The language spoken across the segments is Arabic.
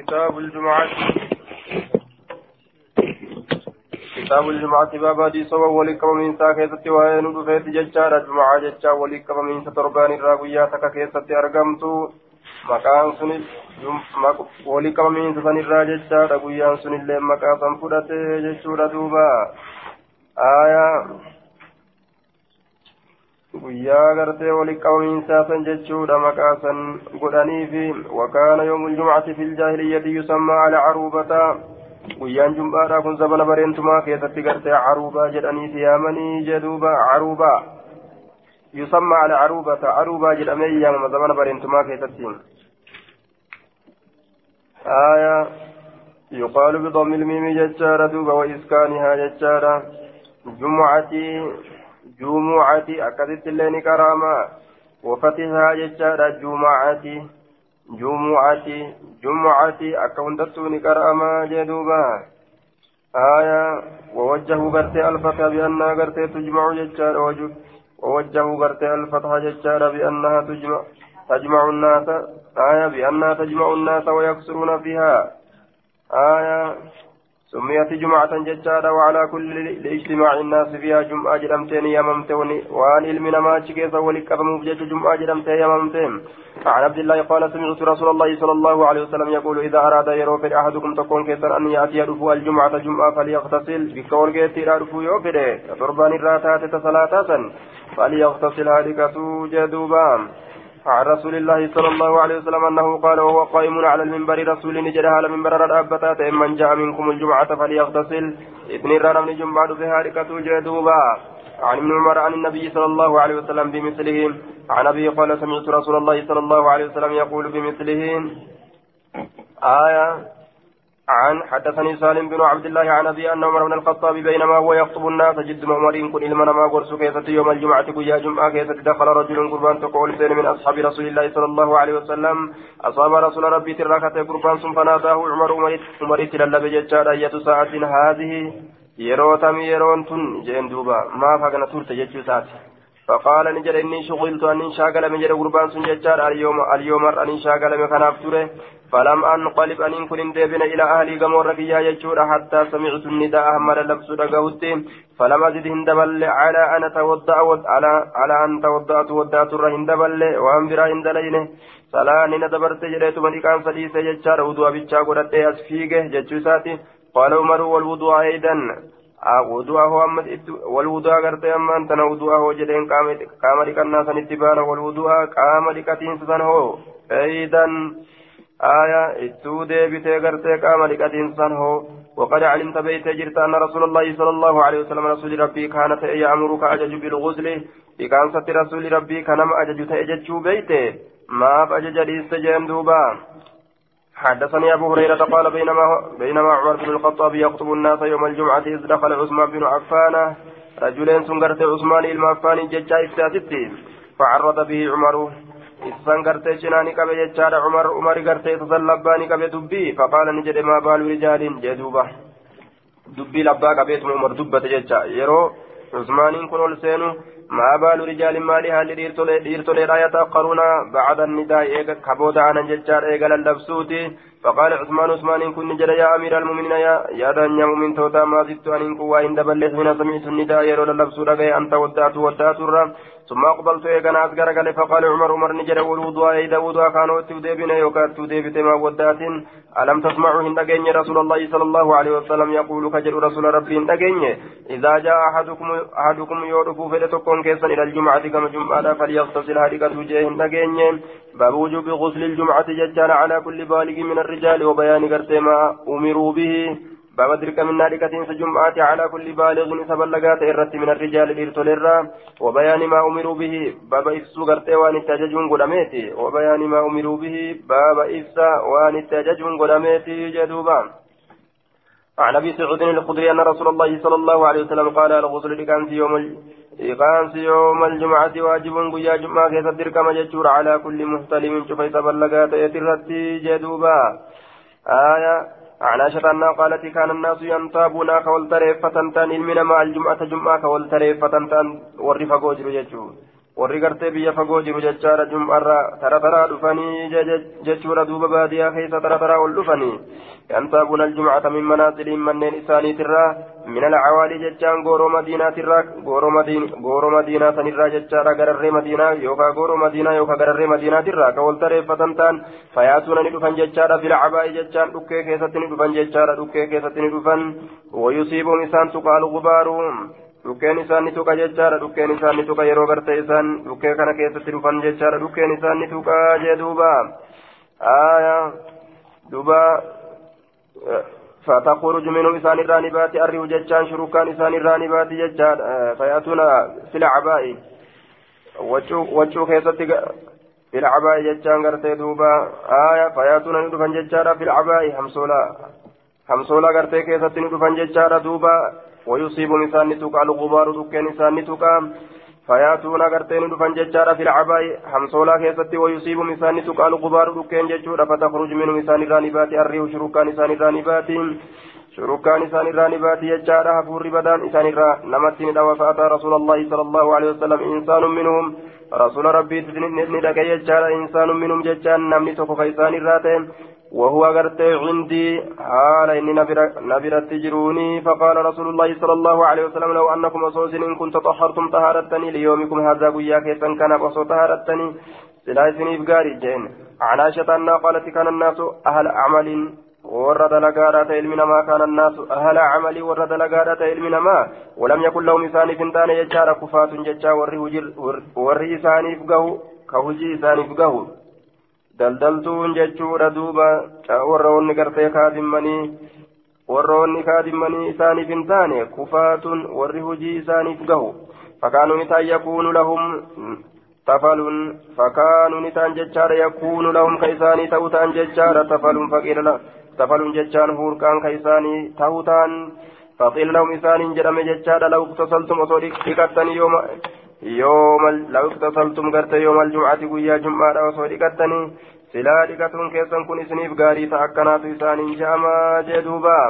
كتاب الجمعة كتاب الجمعة باب حديث ولك من ساكتة وين دفيت ججارة جمعة ججا ولك من ستربان الراوية تككيسة أرقمت maqaan sunis walii qabamiinsa sanirraa jechaadha guyyaan sunillee maqaa san fudhate jechuudha duuba aayaa guyyaa gartee walii qabamiinsaa san jechuudha maqaa san godhaniifi wakaana yoomul jumcati fil jaahiliyyati yusammaa ala caruubata guyyaan jum'aadha kun zabana bareentumaa keessatti gartee caruubaa jedhaniiti yaamanii jedhuuba caruubaa يسمى على عروبة عروبة جرأمي يا زمان برينتما كيتتين آية يقال بضم الميم ججارة وإسكانها ججارة جمعة جمعة أكدت اللين كراما. وفتحها ججارة جمعة جمعة جمعة أكونتتوني كراما جدوبا. آية ووجهوا قرتي الفتح بأنها قرتي تجمع ججارة وجه. ووجهوا قرتي الفتح ججارة بأنها تجمع تجمع الناس. آية بأنها تجمع الناس ويكسرون فيها. آية سميت جمعة ججارة وعلى كل لإجتماع الناس فيها جمعة جرمتين يممتون وعن علم ما تشكيس ولكفم بجج جمعة جرمتين يممتين. عن عبد الله قال سمعت رسول الله صلى الله عليه وسلم يقول إذا أراد يروفر أحدكم تكون كيسر أن يأتي رفو الجمعة جمعة فليغتسل. بكول كيسر رفو يوفر تربان الراتات تسلاتا فليغتسل هذه جدوبان عن رسول الله صلى الله عليه وسلم أنه قال وهو قائم على المنبر رسول نجد على منبر الأبتات من جاء منكم الجمعة فليغتسل. إذن الرنا من جمعة بها ركة جدوبا. عن ابن عمر عن النبي صلى الله عليه وسلم بمثله. عن أبي قال سمعت رسول الله صلى الله عليه وسلم يقول بمثله. آية عن حدثني سالم بن عبد الله عن أبي أن عمر بن الخطاب بينما هو يخطب الناس جد عمر كن إلمنا ما قرص كيست يوم الجمعة كيا جمعة كيست دخل رجل قربان تقول سين من أصحاب رسول الله صلى الله عليه وسلم. أصاب رسول ربي تراكه قربان ثم فناداه عمر عمر تلل بججار أية ساعة هذه. يروتم يرونتن جين دوبا. ما فقنا تورت ججو ساعتي فقال نجد إني شغلت أن شاغل من جد قربان سنججار اليوم اليوم أن شاغل من خناف فلم أنقلب أن كن ديبنا إلى أهلي قمور ركيا يجور حتى سمعت النداء أحمد اللبس رقوت فلم أزد هندبل على أن توضأ على على أن توضأت ودأت الرهن دبل وأن برا هندلينه صلاة ندبرت جريت من كان سديس يجار ودوا بيتشا قدرت أسفيقة جتشوساتي قال عمر والوضوء أيضا. وضوءه أما والوضوء غرتي أما أنت وضوءه جدين قام لكنا سنتبان والوضوء قام لكتين سنه أيضا. آية إتو ديبتي غرتي قام لكتين سنه وقد علمت بيت جرت أن رسول الله صلى الله عليه وسلم رسول ربي كانت يأمرك أجج بالغسل إكان ست رسول ربي كان أجج تأجج بيته ما فأجج ليستجين دوبا. حدثني أبو هريرة قال بينما بينما عمر بن الخطاب يخطب الناس يوم الجمعة إذ دخل عثمان بن عفان رجلين سنغرت عثمان المعفان ججا إفتاتتي فعرض به عمر إسان غرتي شناني كبه ججار عمر عمر غرتي تسلباني كبه دبي فقال نجد ما بال رجال جدوبة دبي لبا كبه عمر دبة ججا يرو عثمان كن سينو ما بال رجال مالي هل ديرتولي لا يتأخرون بعد النداء كبودا عن ججار إيغا للبسوتي فقال عثمان عثمان كن جرى يا أمير المؤمنين يا يا دنيا مؤمن توتا ما زدت أن كوا إن دبل حين سمعت النداء يرو للبسوتا أنت ودات ودات الرم ثم أقبلت إيغا أذكر قال فقال عمر عمر نجرى والوضوء إذا وضوء كانوا توديبنا يوكات توديبت ما ودات. ألم تسمعوا إن دقين رسول الله صلى الله عليه وسلم يقول كجر رسول ربي إن دقين؟ إذا جاء أحدكم أحدكم يعرف فلتكون كيسا إلى الجمعة كما جمعة فليغتسل هذه وجهه إن دقين. باب وجوب غسل الجمعة ججال على كل بالغ من الرجال وبيان قرتي ما أمروا به. باب درك من ناركة جمعة على كل بالغ سبلغات إرت من الرجال إرتولرا وبيان ما أمروا به باب إفسو قرتي وان التججون قدميتي. وبيان ما أمروا به باب إفسا وان التججون قدميتي جدوبا. عن أبي سعود الخدري أن رسول الله صلى الله عليه وسلم قال الغسل لكان في يوم إقامة يوم الجمعة واجب قيا جمعة كيف تركم جتشور على كل محتلم شفي تبلغات يترتي جدوبا. آية عن عائشة أنها قالت كان الناس ينتابون كولتريفة تان المنا مع الجمعة جمعة كولتريفة تان ورفا قوجر جتشور warri gartee biyya fagoo jiru jechaadha jum'arra tara taraa dhufanii jechuudha duuba baadiyaa keessa tara taraa ol dhufanii. من منازلهم منين إساني ترى من العوالي جتان غورو مدينة ترى غورو مدينة غورو مدينة سنرى جتان غرر مدينة يوكا غورو مدينة يوكا غرر مدينة ترى كول ترى فتنتان فياتون ندفن جتان في العباء جتان دكي كيسة ندفن جتان دكي كيسة ندفن ويصيبهم إسان تقال غبارهم dhukkeen isaan ni tuqa jechaadha dhukkeen isaan ni tuqa yeroo gartee isaan dhukkee kana keessatti dhufan jechaadha. Dhukkeen isaan ni tuqa jee duuba. Aya duuba فتخرج منهم إسان الرانبات أريه جتان شروكان إسان الرانبات جتان فيأتون في العباء وجو خيستي في العباء جتان قرتي دوبا آية فيأتون ندفن جتان في العباء همسولا همسولا قرتي كيستي ندفن جتان دوبا ويصيب نسان نتوكا الغبار دكين نسان نتوكا فيأتون غرتين دفن ججارا في العباء حمصولا كيستي ويصيب نسان نتوكا الغبار دكين ججورا فتخرج منه نسان الرانبات الريح شروكا نسان الرانبات شروكا نسان الرانبات ججارا هفور بدان نسان الرا نمتين دوا فأتى رسول الله صلى الله عليه وسلم إنسان منهم. رسول ربي ندك ججارا إنسان منهم ججان نمني توكو فإنسان الراتين وهو غرتي عندي حال إني نبرت تجروني فقال رسول الله صلى الله عليه وسلم لو أنكم أصوص إن كنت طهرتم طهارتني ليومكم هذا قياك كان أصو طهارتني. سلاسني بقاري جين. عن عائشة أنها قالت كان الناس أهل أعمال ورد لقارة علمنا ما كان الناس أهل عمل ورد لقارة علمنا ما ولم يكن لهم إنسان فنتان يجار كفات ججا وري إساني فقه كهجي إساني فقه daldaltuun jechuudha duuba warroonni gartee kaadimmanii warroonni kaadimmanii isaaniif hin taane kufaatun warri hujii isaaniif gahu fakkaanuu ni ta'an yakuunu lahum tafalun fakkaanuu ni ta'an jechaadha yakuunu lahum ka isaanii ta'uu ta'an jechaadha tafalun faqiila tafalun jechaan hurqaan ka isaanii ta'uu ta'an faqiila lahum isaaniin jedhame jechaadha lau tasaltum osoo dhiqattanii yooma يوم لو اغتسلتم قرت يوم الجمعة ويا جمعة وصولي قتني سلا لقتون كيسن كن سنيف غاري تأكنات إسان جاما جدوبا.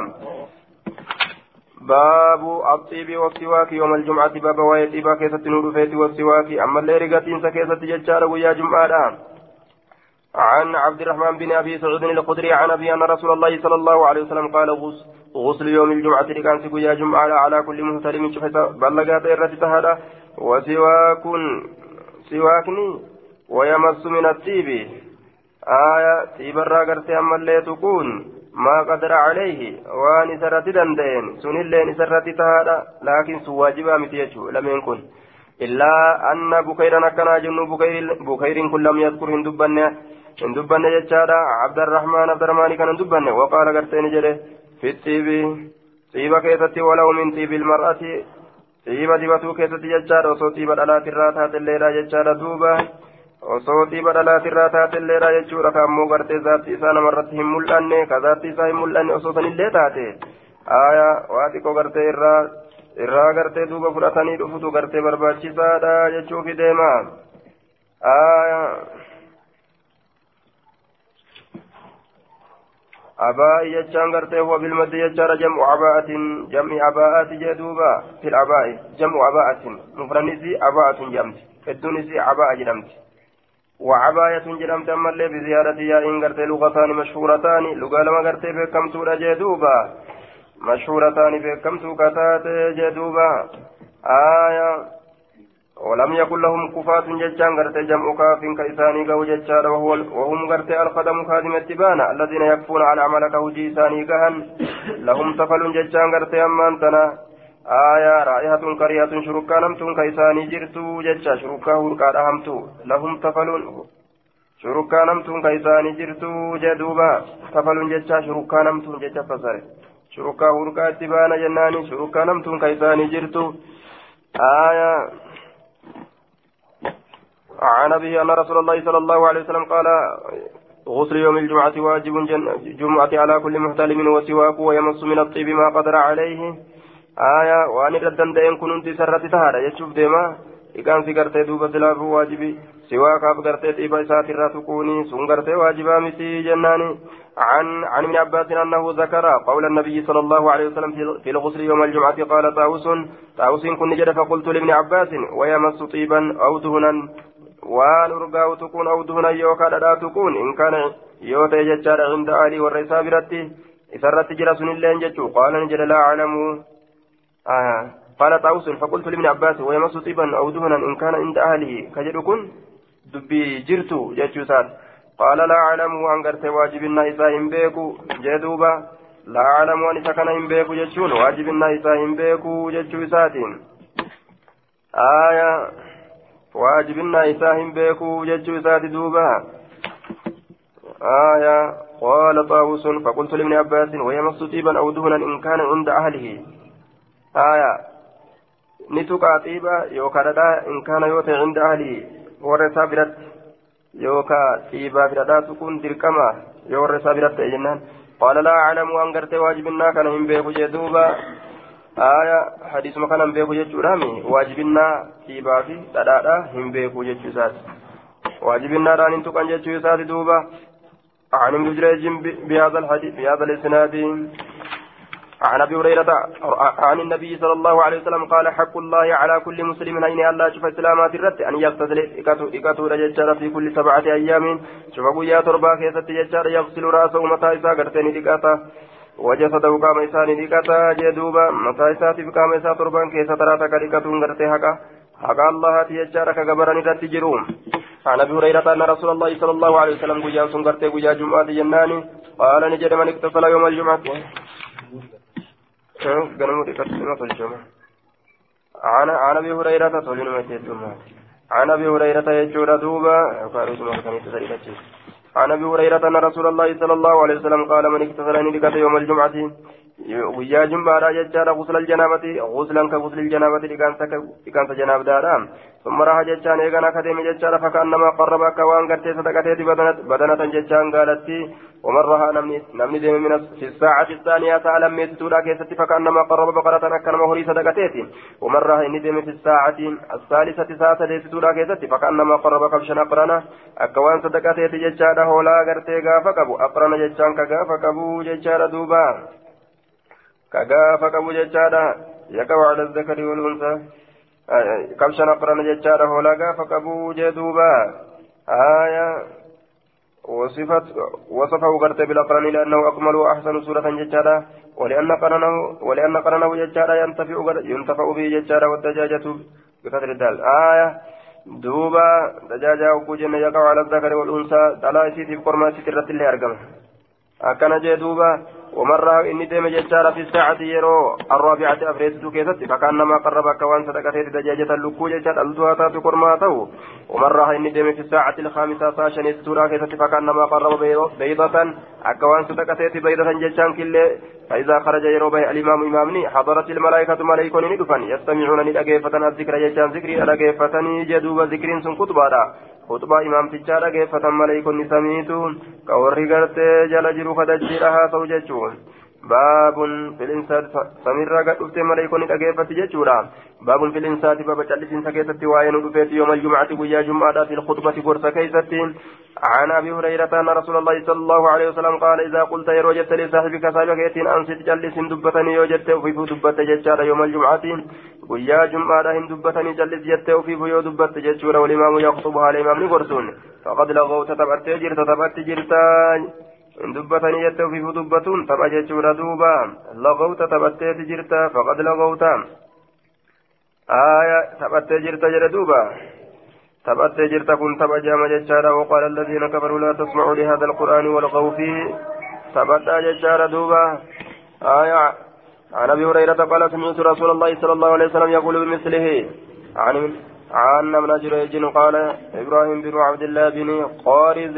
باب الطيب والسواك يوم الجمعة باب ويتيبا كيسة نور فيت والسواك أما اللي رقتين سكيسة ججار ويا جمعة عن عبد الرحمن بن أبي سعود الخدري عن أبي أن رسول الله صلى الله عليه وسلم قال غسل يوم الجمعه لكان سقيا جمعه على كل مهتلم شفت بلغات الرتي وسواك سواكني ويمس من الطيب آية طيب الراقرت أما اللي تكون ما قدر عليه وان سرت دندين سن اللين سرت تهادا لكن سواجبا متيجو لم يكن إلا أن بكيرا كان جن بكير بكير كل لم يذكر هندبن هندبن جتشادا عبد الرحمن عبد الرحمن كان هندبن وقال قرتين جده في الطيب طيب كيفتي ولو من طيب المرأة xiiba dibatuu keessatti jechaadha osoo xiiba dhalaatirraa taatelleedha jechaadha duuba osoo xiiba dhalaatirraa taatelleedha jechuudha ka ammoo gartee zaatti isaa namarratti hin mul'anne ka zaatti isaa hin mul'anne osoo sanillee taate aya waa xiqqoo gartee irraa irraa gartee duuba fudhatanii dhufutu gartee barbaachisaadha jechuufi deema aya أباء يجان قرته هو بالمد يجار جمع أباءة جمع أباءات جدوبا في الأباء جمع أباءة. مفرنسي أباءة جمت الدنسي أباء جرمت وعباية جرمت أما اللي بزيادة يا إن قرته لغتان مشهورتان لغة لما قرته بكم جدوبا. مشهورتان بكم توكتات جدوبا. آية ولم يكن لهم كفاة ججان غرت جمع كاف كإساني قو ججان وهم غرت القدم خادم التبانة الذين يكفون على عمل كوجي إساني كهن لهم تفل ججان غرت أمان تنا. آية رائحة كريهة شركا نمتون كإساني جرتو ججا شركا هركا أهمتو. لهم تفل شركا نمتون كإساني جرتو جدوبا. تفل ججا شركا نمتون ججا فسر. شركا هركا التبانة جناني شركا نمتون كإساني جرتو. آية عن أبي أن رسول الله صلى الله عليه وسلم قال غسل يوم الجمعة واجب جمعة على كل محتلم وسواك ويمص من الطيب ما قدر عليه. آية وأن ردن دين كنت سرت تهادا يشوف ديما إكان في قرتي دوبة سلاف واجبي سواك أب قرتي طيب إسات الراتقوني سن واجبا مسي جناني. عن عن ابن عباس أنه ذكر قول النبي صلى الله عليه وسلم في الغسل يوم الجمعة قال طاووس طاووس كن جد فقلت لابن عباس ويمس طيبا أو دهنا. waan urgaa'u tuquun aw duhuna yookaan dhadhaa tuquun in kana yoo ta'e jechaadha inda aalii warra isaa biratti isarratti jira sunilleen jechuu qaala ni jedha laa aclamu قال طاووس فقلت لابن عباس ويمس طيبا او دهنا ان كان عند اهله كجد كن دبي جرتو جتشوسات قال لا اعلم وان غرت واجبنا اذا هم بيكو جدوبا لا اعلم وان اذا كان هم بيكو جتشون واجبنا اذا هم بيكو جتشوسات آية واجبنا اذا هم بيكو جتشوسات دوبا آية قال طاووس فقلت لابن عباس ويمس طيبا أو دهنا ان كان عند اهله آية نتوقع طيبا يوكا إن كان يوتي عند أهله ورثا برت يوكا طيبا بردا تكون دركما يورثا برت جنان قال لا أعلم أن قرت واجبنا كان هم بيكو جدوبا آية حديث ما كان بيكو جدورامي واجبنا طيبا في تدادا هم بيكو جدوسات واجبنا ران انتو كان جدوسات دوبا عن ابن جريج بهذا الحديث بهذا الاسناد عن ابي هريره عن النبي صلى الله عليه وسلم قال حق الله على كل مسلم ان الله شوف اسلامات الرد ان يغتسل اكتو رجال في كل سبعه أيام شوف يا تربا ججار يغسل راسه متى اذا دقاتا وجسده قام إسان دقاتا جدوبا متى إسا قام إسا تربان كيس تراتا كدقاتون غرتي حقا حقا الله تيجار كغبرني رد جروم. عن أبي هريرة أن رسول الله صلى الله عليه وسلم قجا سنغرتي قجا جمعة جناني قال نجد من اكتفل يوم الجمعة. tolchama عن أبي هريرة عن أبي هريرة يجور دوبا عن أبي هريرة أن رسول الله صلى الله عليه وسلم قال من اغتسلني لقد يوم الجمعة jumbaadha jechaadha gusla aljanabati guslan ka gusli aljanabati dhiqaansa janaab daadha ثم راح جتان ايغانا كديم جتان فكأنما قرب كوان غرتي صدقتي بدنة جتان قالتي ومن راها نمني ديم من في الساعة الثانية تعالى ميت تولا كيستي فكأنما قرب بقرة أكنما هري صدقتي ومن راها إني ديم في الساعة الثالثة ساعة ليس تولا كيستي فكأنما قرب كبشا أقرنا. أكوان صدقتي جتان هولا غرتي غافا كبو أقرنا جتان كغافا كبو جتان دوبا. كغافا كبو جتان يقع على الذكر والأنثى. كبشا نقرن ججارة هولا غافا كبو جدوبا آية وصفت وصفه قرت بالأقرن لأنه أكمل وأحسن سورة ججارة ولأن قرنه ولأن قرنه ججارة ينتفع ينتفع به ججارة والدجاجة بقدر الدال. آية دوبا دجاجة وكوجن يقع على الذكر والأنثى دلا يسيتي بقرما سترة اللي أرقم. أكن جدوبا ومرة إني ديم ججارة في الساعة يرو. الرابعة أفريت كيست فكأنما قرب كوان صدقته دجاجة اللكو ججارة ألتها تاتي قرماته ومرة إني ديم في الساعة الخامسة ساشن السورة كيست فكأنما قرب بيضة. أكوان صدقته بيضة ججان كله. فإذا خرج يرو به الإمام إمامني حضرت الملائكة ملائكة ندفن. يستمعون ندقيفة الذكر ججان ذكري أدقيفتني جدوب ذكر سن كتبارا. خطبة إمام تجارة كيف ملائكة سميتو كوري غرتي جل جرو خدجيرها سوججون باب في الإنسان سمير قد أفتي ملائكة كيف تججورا باب في الإنسان باب جلسين سكيتة وعين أفيت يوم الجمعة ويا جمعة في الخطبة قرصة كيسة عن أبي هريرة أن رسول الله صلى الله عليه وسلم قال إذا قلت يا وجدت لصاحبك صاحبك يتين أنصت جلس دبتني وجدت وفي دبت ججارة يوم guyyaa jum'aadha hin dubbatanii jallis jettee ofiif yoo dubbatte jechuudha. Walimaamu yaqtubuhaa alimaamni gorsuun. Faqad lagawta taphattee jirta taphatti jirta. hin dubbatanii jettee ofiif dubbatuun tapha jechuudha duuba. Lagawta taphatteeti jirta faqad lagawta. آية تبت جرت جردوبا تبت جرت كن تبا جام ججارا وقال الذين كفروا لا تسمعوا لهذا القرآن والغوا فيه تبت ججارا دوبا آية عن ابي هريره قال سمعت رسول الله صلى الله عليه وسلم يقول بمثله عن عن ابن جريج قال إبراهيم بن عبد الله بن قارز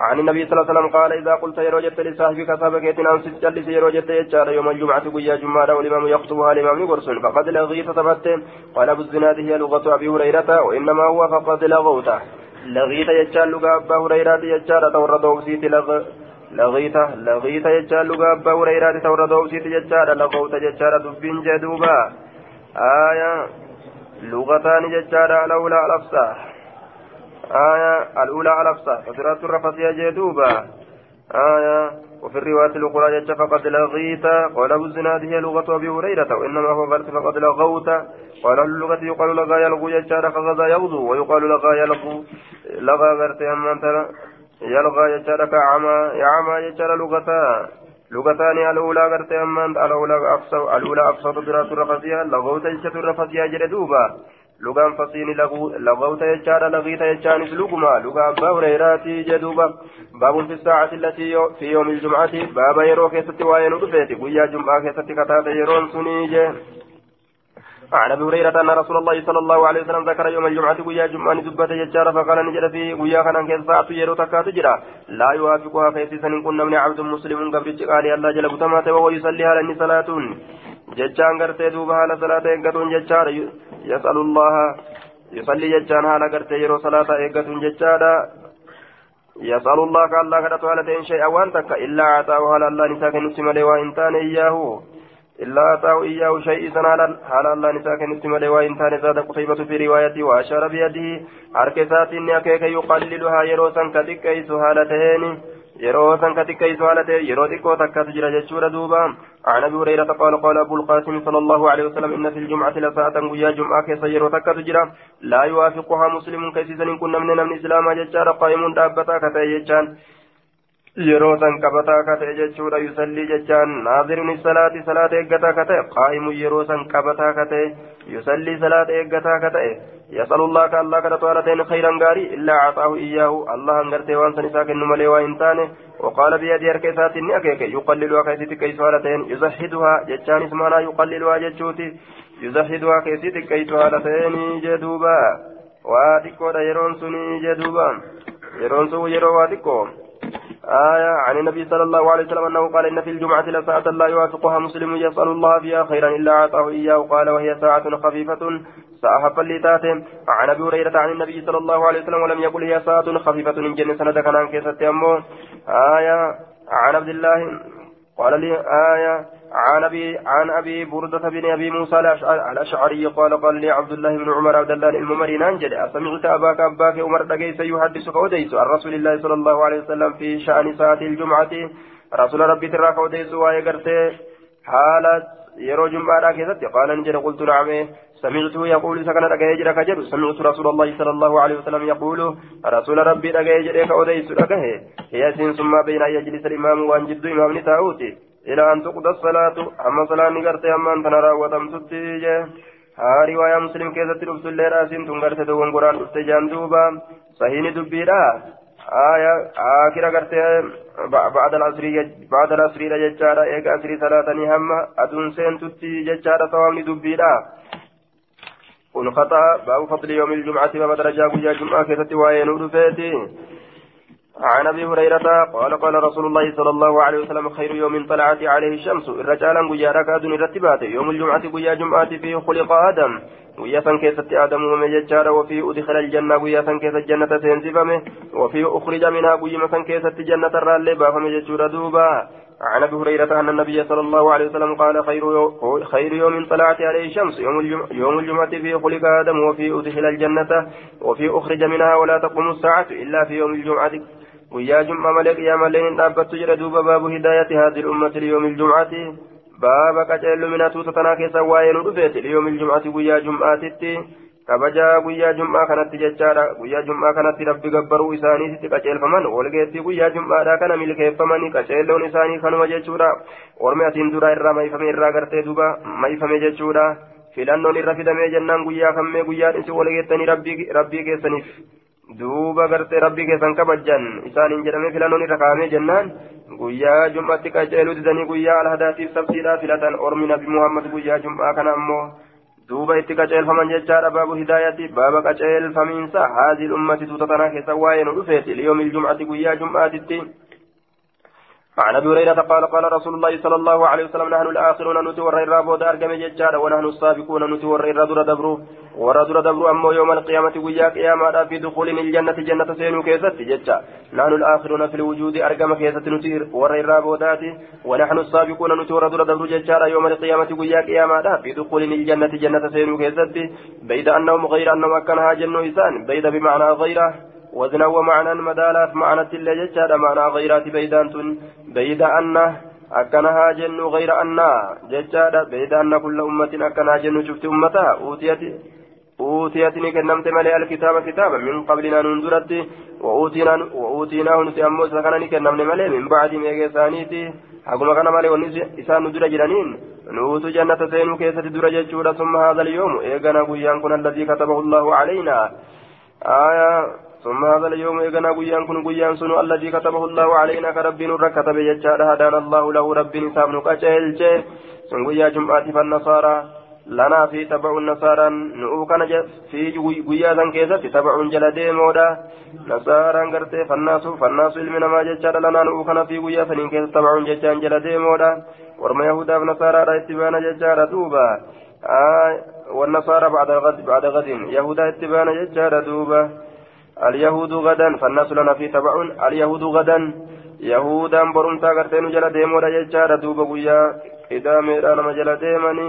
عن النبي صلى الله عليه وسلم قال إذا قلت يا رجت لصاحبك سابقة أن تجلس يا رجت يجار يوم الجمعة قيا جمعة والإمام يخطبها الإمام يقرسل فقد لغيت ثبت. قال أبو الزناد هي لغة أبي هريرة وإنما هو فقد لغوت. لغيت يجار لغة أبا هريرة يجار تورد وسيت لغ لغيت لغيت يجار لغة أبا هريرة تورد وسيت يجار لغوت يجار دبين جدوبا. آية. لغتان يجار الأولى الأفصح آية الأولى على أفصى فترات الرفث يا جدوبا آية وفي الرواية الأخرى جت فقد لغيت. قال أبو الزناد هي لغة أبي هريرة وإنما هو غرت فقد لغوت. قال اللغة يقال لغى يلغو جتار فغزا يغزو ويقال لغى يلغو. لغى غرت أما أنت يلغى جتار كعما يعمى جتار لغتا لغتان الأولى غرت أما أنت الأولى أفسر الأولى أفسر دراسة الرفسية لغوت جتار الرفسية جلدوبا lagawta jechaadha lagiita jechaanis luguma lugaa abbaa hureyraati jedhuuba baabun fi saacati allatii fi yoomi ljumcati baaba yeroo keessatti waa'ee nu dhufeeti guyyaa jum'aa keessatti kataate yeroon sunii jee عن ابي هريره ان رسول الله صلى الله عليه وسلم ذكر يوم الجمعه ويا جمعه دبت يجار فقال نجد في ويا كان كيف ساعه يرو تكات جرا لا يوافقها في سن كنا من عبد مسلم قبل قال الله جل بتمات وهو يصلي على صلاه ججان غرتي دوبا على صلاه يغتون ججار يسال الله يصلي ججان على غرتي يرو صلاه يغتون ججار يسأل الله كالله كدت على شيئا وانتك إلا أعطاه على الله نساك نسمى وإن تان إياه إلا أتاه إياه شيء سنالا حال الله نساك نتمل وإن كان زاد قتيبة في رواية وأشار بيده حركسات أكيك يقللها يروسا كتكيس هالتين يروسا كتكيس هالتين يرو تكو تكات جرى جشور دوبا عن أبي هريرة قال قال أبو القاسم صلى الله عليه وسلم إن في الجمعة لساعة ويا جمعة كيس يرو تكات جرى لا يوافقها مسلم كيسيسا كنا من من إسلام قائم دابتا كتايجان yeroo san qabataa ka ta'e jechuudha yusallii jechaan. Naazirni salaati salaata eeggataa ka ta'e. Qaa'imu yeroo san qabataa ta'een khayran gaarii illaa caxaahu iyyaahu allah hangartee waan san isaa kennu malee waa hin taane وقال بيدي هركة ساتين أكيك يقللها كيسيتي كيسوها لتين يزهدها جتشان اسمها يقللها جتشوتي يزهدها كيسيتي كيسوها لتين جدوبا واتكو يرون سني جدوبا يرون سو يرو واتكو. آية عن النبي صلى الله عليه وسلم أنه قال إن في الجمعة لساعة لا يوافقها مسلم يسأل الله فيها خيرا إلا أعطاه إياه قال وهي ساعة خفيفة ساعة فليتاتهم عن أبي هريرة عن النبي صلى الله عليه وسلم ولم يقل هي ساعة خفيفة إن جنة سند كان كيسة آية عن عبد الله قال لي آية عن أبي عن أبي بردة بن أبي موسى الأشعري قال قال لي عبد الله بن عمر عبد الله الممرين أنجل أسمعت أباك أباك عمر دقيس يحدثك وديس عن رسول الله صلى الله عليه وسلم في شأن ساعة الجمعة. رسول ربي تراك وديس ويقرت حالة يرو جمعة كذا قال نجل قلت نعم. سمعته يقول سكن رجع يجرك جد سمعت رسول الله صلى الله عليه وسلم يقول رسول ربي يجرك وديس رجع هي ثم بين يجلس الإمام وأن جد إمام نتاوتي إلى أن تقضى الصلاة. أما صلاة نقرت أما أن تنرى وتمتت ها رواية مسلم كيسة تلبس الليل أسين تنقرت دوان قرآن استجان دوبا. صحيح دبيرا آية آخر قرت بعد العصر بعد العصر ججارة. إيك عصر صلاة هم أدون سين تتي ججارة صوامي دبيرا خطأ. باب فضل يوم الجمعة. باب درجة ويا جمعة. كيسة وين ودفيتي عن أبي هريرة قال قال رسول الله صلى الله عليه وسلم خير يوم طلعت عليه الشمس. الرجال قيا دون رتبات. يوم الجمعة قيا جمعة فيه خلق آدم. قيا كيست آدم ومن يجار وفيه أدخل الجنة. قيا كيست الجنه سينزفمه وفيه أخرج منها قيا كيست جنة الرالي بافم يجور دوبا. عن أبي هريرة أن النبي صلى الله عليه وسلم قال خير خير يوم طلعت عليه الشمس. يوم الجمعه, يوم الجمعة فيه خلق آدم. وفيه أدخل الجنة. وفيه أخرج منها ولا تقوم الساعة إلا في يوم الجمعة ويا جمعة ملك يا ملين دابت جرى دوب باب هداية هذه الأمة ليوم الجمعة باب كجل من توتنا كيسا وين رفيت ليوم الجمعة ويا جمعة تتي kabajaa guyyaa jum'aa kanatti jechaadha guyyaa jum'aa kanatti rabbi gabbaruu isaaniitti qaceelfaman walgeettii guyyaa jum'aadhaa kana milkeeffamanii qaceelloon isaanii kanuma jechuudha ormi asiin duraa irraa mayfame irraa gartee duba mayfame jechuudha filannoon irra fidamee jennaan guyyaa kammee guyyaan isin walgeettanii rabbii keessaniif duuba gartee rabbii keessan kabajjan isaaniin jedhamee filannoon irra kaa'amee jennaan guyyaa jum'atti qaceeluu didanii guyyaa alhadaatiif sabsiidhaa filatan ormi nabi muhammad guyyaa jum'aa kana ammoo duuba itti qaceelfaman jechaadha baabu hidaayati baaba qaceelfamiinsa haazil ummati tuuta tanaa keessa waa'ee nu dhufeeti liyoomil jum'ati guyyaa jum'aatitti عن أبي هريرة قال قال رسول الله صلى الله عليه وسلم نحن الآخرون نتي ور الرابو دار كم ججار ونحن السابقون نتي ور الردر دبرو ور دبرو اما يوم القيامة ويا قيامة في دخول الجنة جنة سينو كيست ججا. نحن الآخرون في الوجود ارقم كيست نتي ور الرابو داتي ونحن السابقون نتي ور دبرو ججار يوم القيامة ويا قيامة في دخول الجنة جنة سينو كيست. بيد أنهم غير أنهم كانها جنو انسان بيد بمعنى غيره. وزنا ومعنى مدالات معنى اللي جتشاد معنى غيرات بيدان تن بيد أنه أكنها جن غير أن جتشاد بيد أن كل أمة أكنها جن شفت أمتها. أوتيت أوتيت نكنمت ملئ الكتاب كتابا من قبلنا ننزلت وأوتينا وأوتيناه نسيمو سكنا نكنمن ملئ من بعد ميغي ثانيتي حكما كان ملئ ونسان ندر جرانين نوت جنة سينو كيسة درجة ثم هذا اليوم. إيغانا قيان الذي كتبه الله علينا آية ثم هذا اليوم إيغانا قيان قيان سنو الذي كتبه الله علينا كرب نور كتب يجار هدانا الله له رب نساب نكاچه سن قيا جمعة فالنصارى لنا في تبع النصارى نؤكن في قيا ذن تبع جل ديمودا نصارى غرتي فالناس فالناس علمنا ما ججار لنا نؤكن في قيا كيسة تبع ججان جل ديمودا ورما يهودا ونصارى اتبانا ججار دوبا. آه والنصارى بعد غد بعد غد. يهودا اتبانا ججار دوبا. اليهود غدا فالناس لنا في تبع اليهود غدا يهودا برمتا غرتين جل ديمودا ججار دوبا قيا قدامي أنا مجل ديماني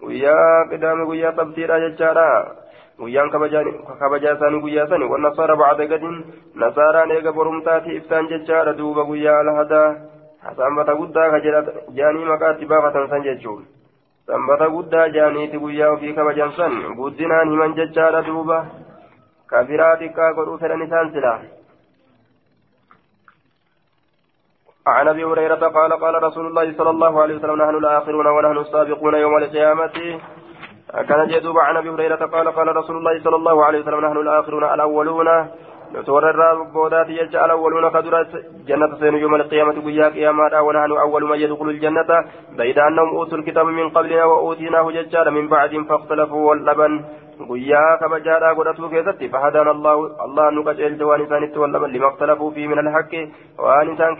qidaame guyyaa qabxiidha jechaadha guyyaan kabajaa isaanii guyyaa sani wannasaara bacda gadin nasaaraan eega borumtaati ibsaan jechaadha duuba guyyaa alhadaa sanbata guddaa ka jedha jaanii maqaatti baafatan san jechuun sanbata guddaa jaaniiti guyyaa ofii kabajan san guddinaan himan jechaadha duuba godhuu fedhan isaan silaa عن أبي هريرة قال قال رسول الله صلى الله عليه وسلم نحن الآخرون ونحن السابقون يوم القيامة. كان جدوب عن أبي هريرة قال قال رسول الله صلى الله عليه وسلم نحن الآخرون الأولون. نتورر بودات يجعل الأولون قدر جنة سين يوم القيامة قيا قياما ونحن أول من يدخل الجنة. بيد أنهم أوتوا الكتاب من قبلنا وأوتيناه ججال من بعد فاختلفوا واللبن. Guyyaa kabajaadhaa godhatuu keessatti fahadaan allah nu qaceelche waan isaan itti wallaban lima iktalafuu fi min alhaqqi waan isaan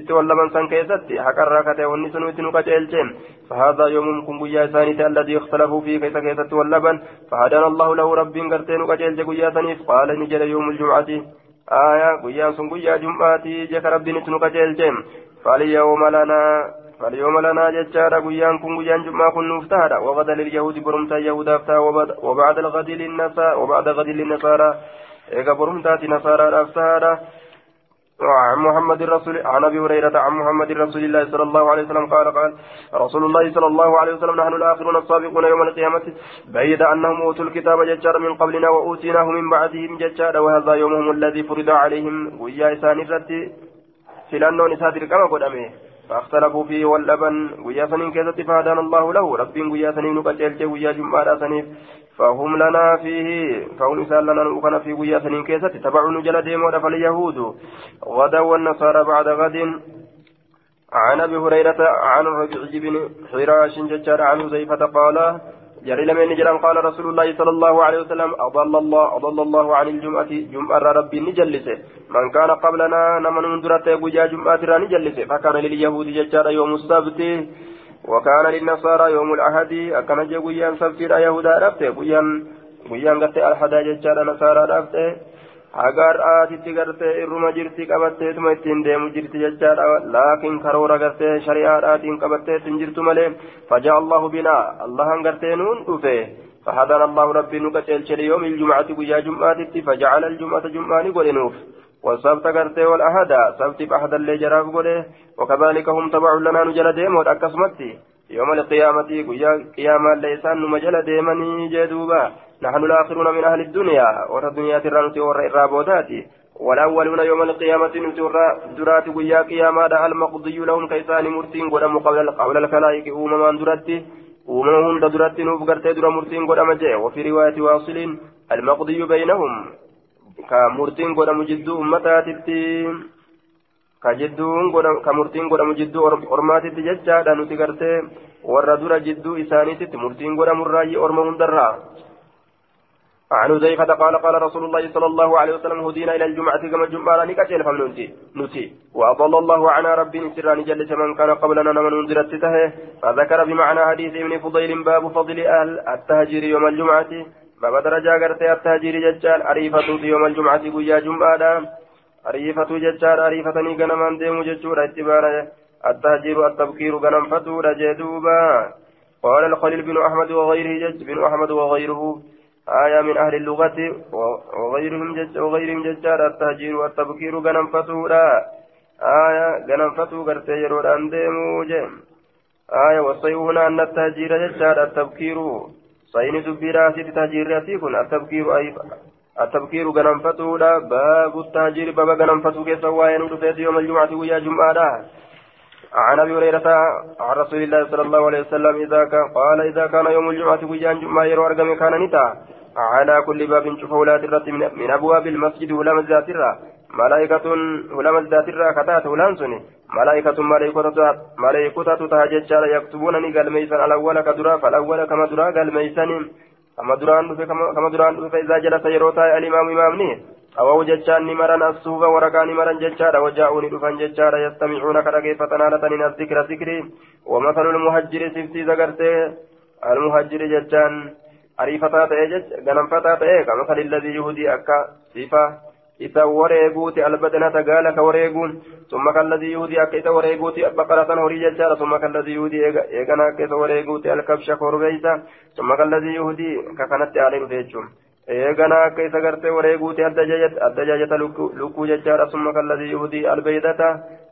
itti wallaban san keessatti haqarraa kate wanni sunu itti nu qaceelche فهذا يوم كن قيا ثاني الذي اختلفوا فيه كيف كيف واللبن فهدانا الله له رب قرتين قجل قيا ثاني قال نجل يوم الجمعة آية قيا سن قيا جمعة جك رب نتنو قجل فاليوم لنا فاليوم لنا ججارة قيان كن قيان جمعة كن نفتهرة وغدا لليهود برمتا يهودا وبعد الغد للنصارى وبعد غد للنصارى إيقا برمتا نصارى أفتهرة عن محمد الرسول عن ابي هريره عن محمد رسول الله صلى الله عليه وسلم قال قال رسول الله صلى الله عليه وسلم نحن الاخرون السابقون يوم القيامه بعيد انهم اوتوا الكتاب ججار من قبلنا واوتيناه من بعدهم ججار وهذا يومهم الذي فرض عليهم ويا اسان الرتي فلانون اساتر كما قدامه فاختلفوا فيه واللبن ويا سنين كذا فهدانا الله له؟ رب ويا سنين قتلت ويا جمعة سنين فهم لنا فيه فهم إنسان لنا نؤكن في ويا سنين كذا تبعوا نجل ديمون فاليهود غدا والنصارى بعد غد. عن أبي هريرة عن الربيع بن حراش ججار عن زيفة قال جري لمن نجران قال رسول الله صلى الله عليه وسلم أضل الله أضل الله عن الجمعة جمعة ربي نجلسه. من كان قبلنا نمن منذرة بجا جمعة نجلسه. فكان لليهود ججار يوم السبت وكان للنصارى يوم الأحد أكن جويا سبت يهودا رفته بيان بيان قت الحدا ججار نصارى رفته agar aatitti gartee irruma jirti qabatteetuma ittiin deemu jirti jechaadha laakiin karoora gartee shari'aadhaatiin qabatteetin jirtu malee fajaa allahu binaa allahan gartee nuun dhufe فهدانا الله ربي نكتل يوم الجمعة ويا جمعة فجعل الجمعة جمعة قلنوف والسبت قرتي والأحد سبت بأحد اللي قله وكذلك هم تبع لنا نجل ديم والأكسمتي يوم القيامة ويا قيامة ليسان نمجل ديمني جدوبا نحن الآخرون من أهل الدنيا ورى الدنيا ترانتي ورى الرابوداتي والأولون يوم القيامة نتورى درات ويا قيامة المقضي لهم كيسان مرتين قدام قبل قبل الخلائق. أمما درتي أمما هند درتي نوف قرتي در مرتين قدام جاء وفي رواية واصل المقضي بينهم. كمرتين قدام جدو أمتاتي كجدون كمرتين قدام جدو أرماتي ججا. nuti gartee warra dura jidduu isaaniititti murtiin godhamu irraa orma hundarraa عن حذيفة قال قال رسول الله صلى الله عليه وسلم هدينا إلى الجمعة كما الجمعة نكتل فمنتي نتي. وأضل الله عنا ربي نسران جل من كان قبلنا من أنزلت تته فذكر بمعنى حديث ابن فضيل باب فضل أهل التهجير يوم الجمعة. باب درجة قرت التهجير ججال أريفة يوم الجمعة قيا جمعة أريفة ججال أريفة نيقنا من ديم ججور اتبارا التهجير التبكير قنم فتور جدوبا قال الخليل بن أحمد وغيره جج بن أحمد وغيره. آية من أهل اللغة وغيرهم جج وغيرهم ججار التهجير والتبكير غنم فتورا آية غنم فتو غرتي يرود أنديمو جيم آية والصيون أن التهجير ججار التبكير صين دبيرا سيد تهجير يتيكن التبكير أي التبكير غنم فتورا باب التهجير باب غنم فتو كيسا وين يوم الجمعة ويا جمعة عن أبي هريرة عن رسول الله صلى الله عليه وسلم إذا كان قال إذا كان يوم الجمعة ويان جمعة يرو ارقم كان نتا. على كل باب شوف أولاد الرت من أبواب المسجد ولا مزات الرا. ملائكة ولا مزات الرا كتات ولا سني ملائكة ملائكة ملائكة تهجد يكتبون قال ميسان. الأول كدرا فالأول كما درا قال ميسان. كما دران كما دران فإذا جلس يروتا الامام امامني أو جتشان نمرن الصوف ورقا نمرن جتشارا وجاءوا ندفن جتشارا يستمعون كرقيفة نالتن الذكر ذكري ومثل المهجر سفتي ذكرته المهجر جتشان أريفتا تأجج غنمفتا تأجج كمثل الذي يهدي أكا صفة isa wareeguuti albadnata gaala ka wareeguun summa kalladii yuhudii akka isa wareeguuti baqaratan horii jechaadha summa kalladii yuhudii eegana akka isa wareeguuti alkabsha korbeeysa summa kalladii yuhudii ka eegana akka isa gartee wareeguuti adda jaajata lukkuu jechaadha summa kalladii yuhudii albeeydata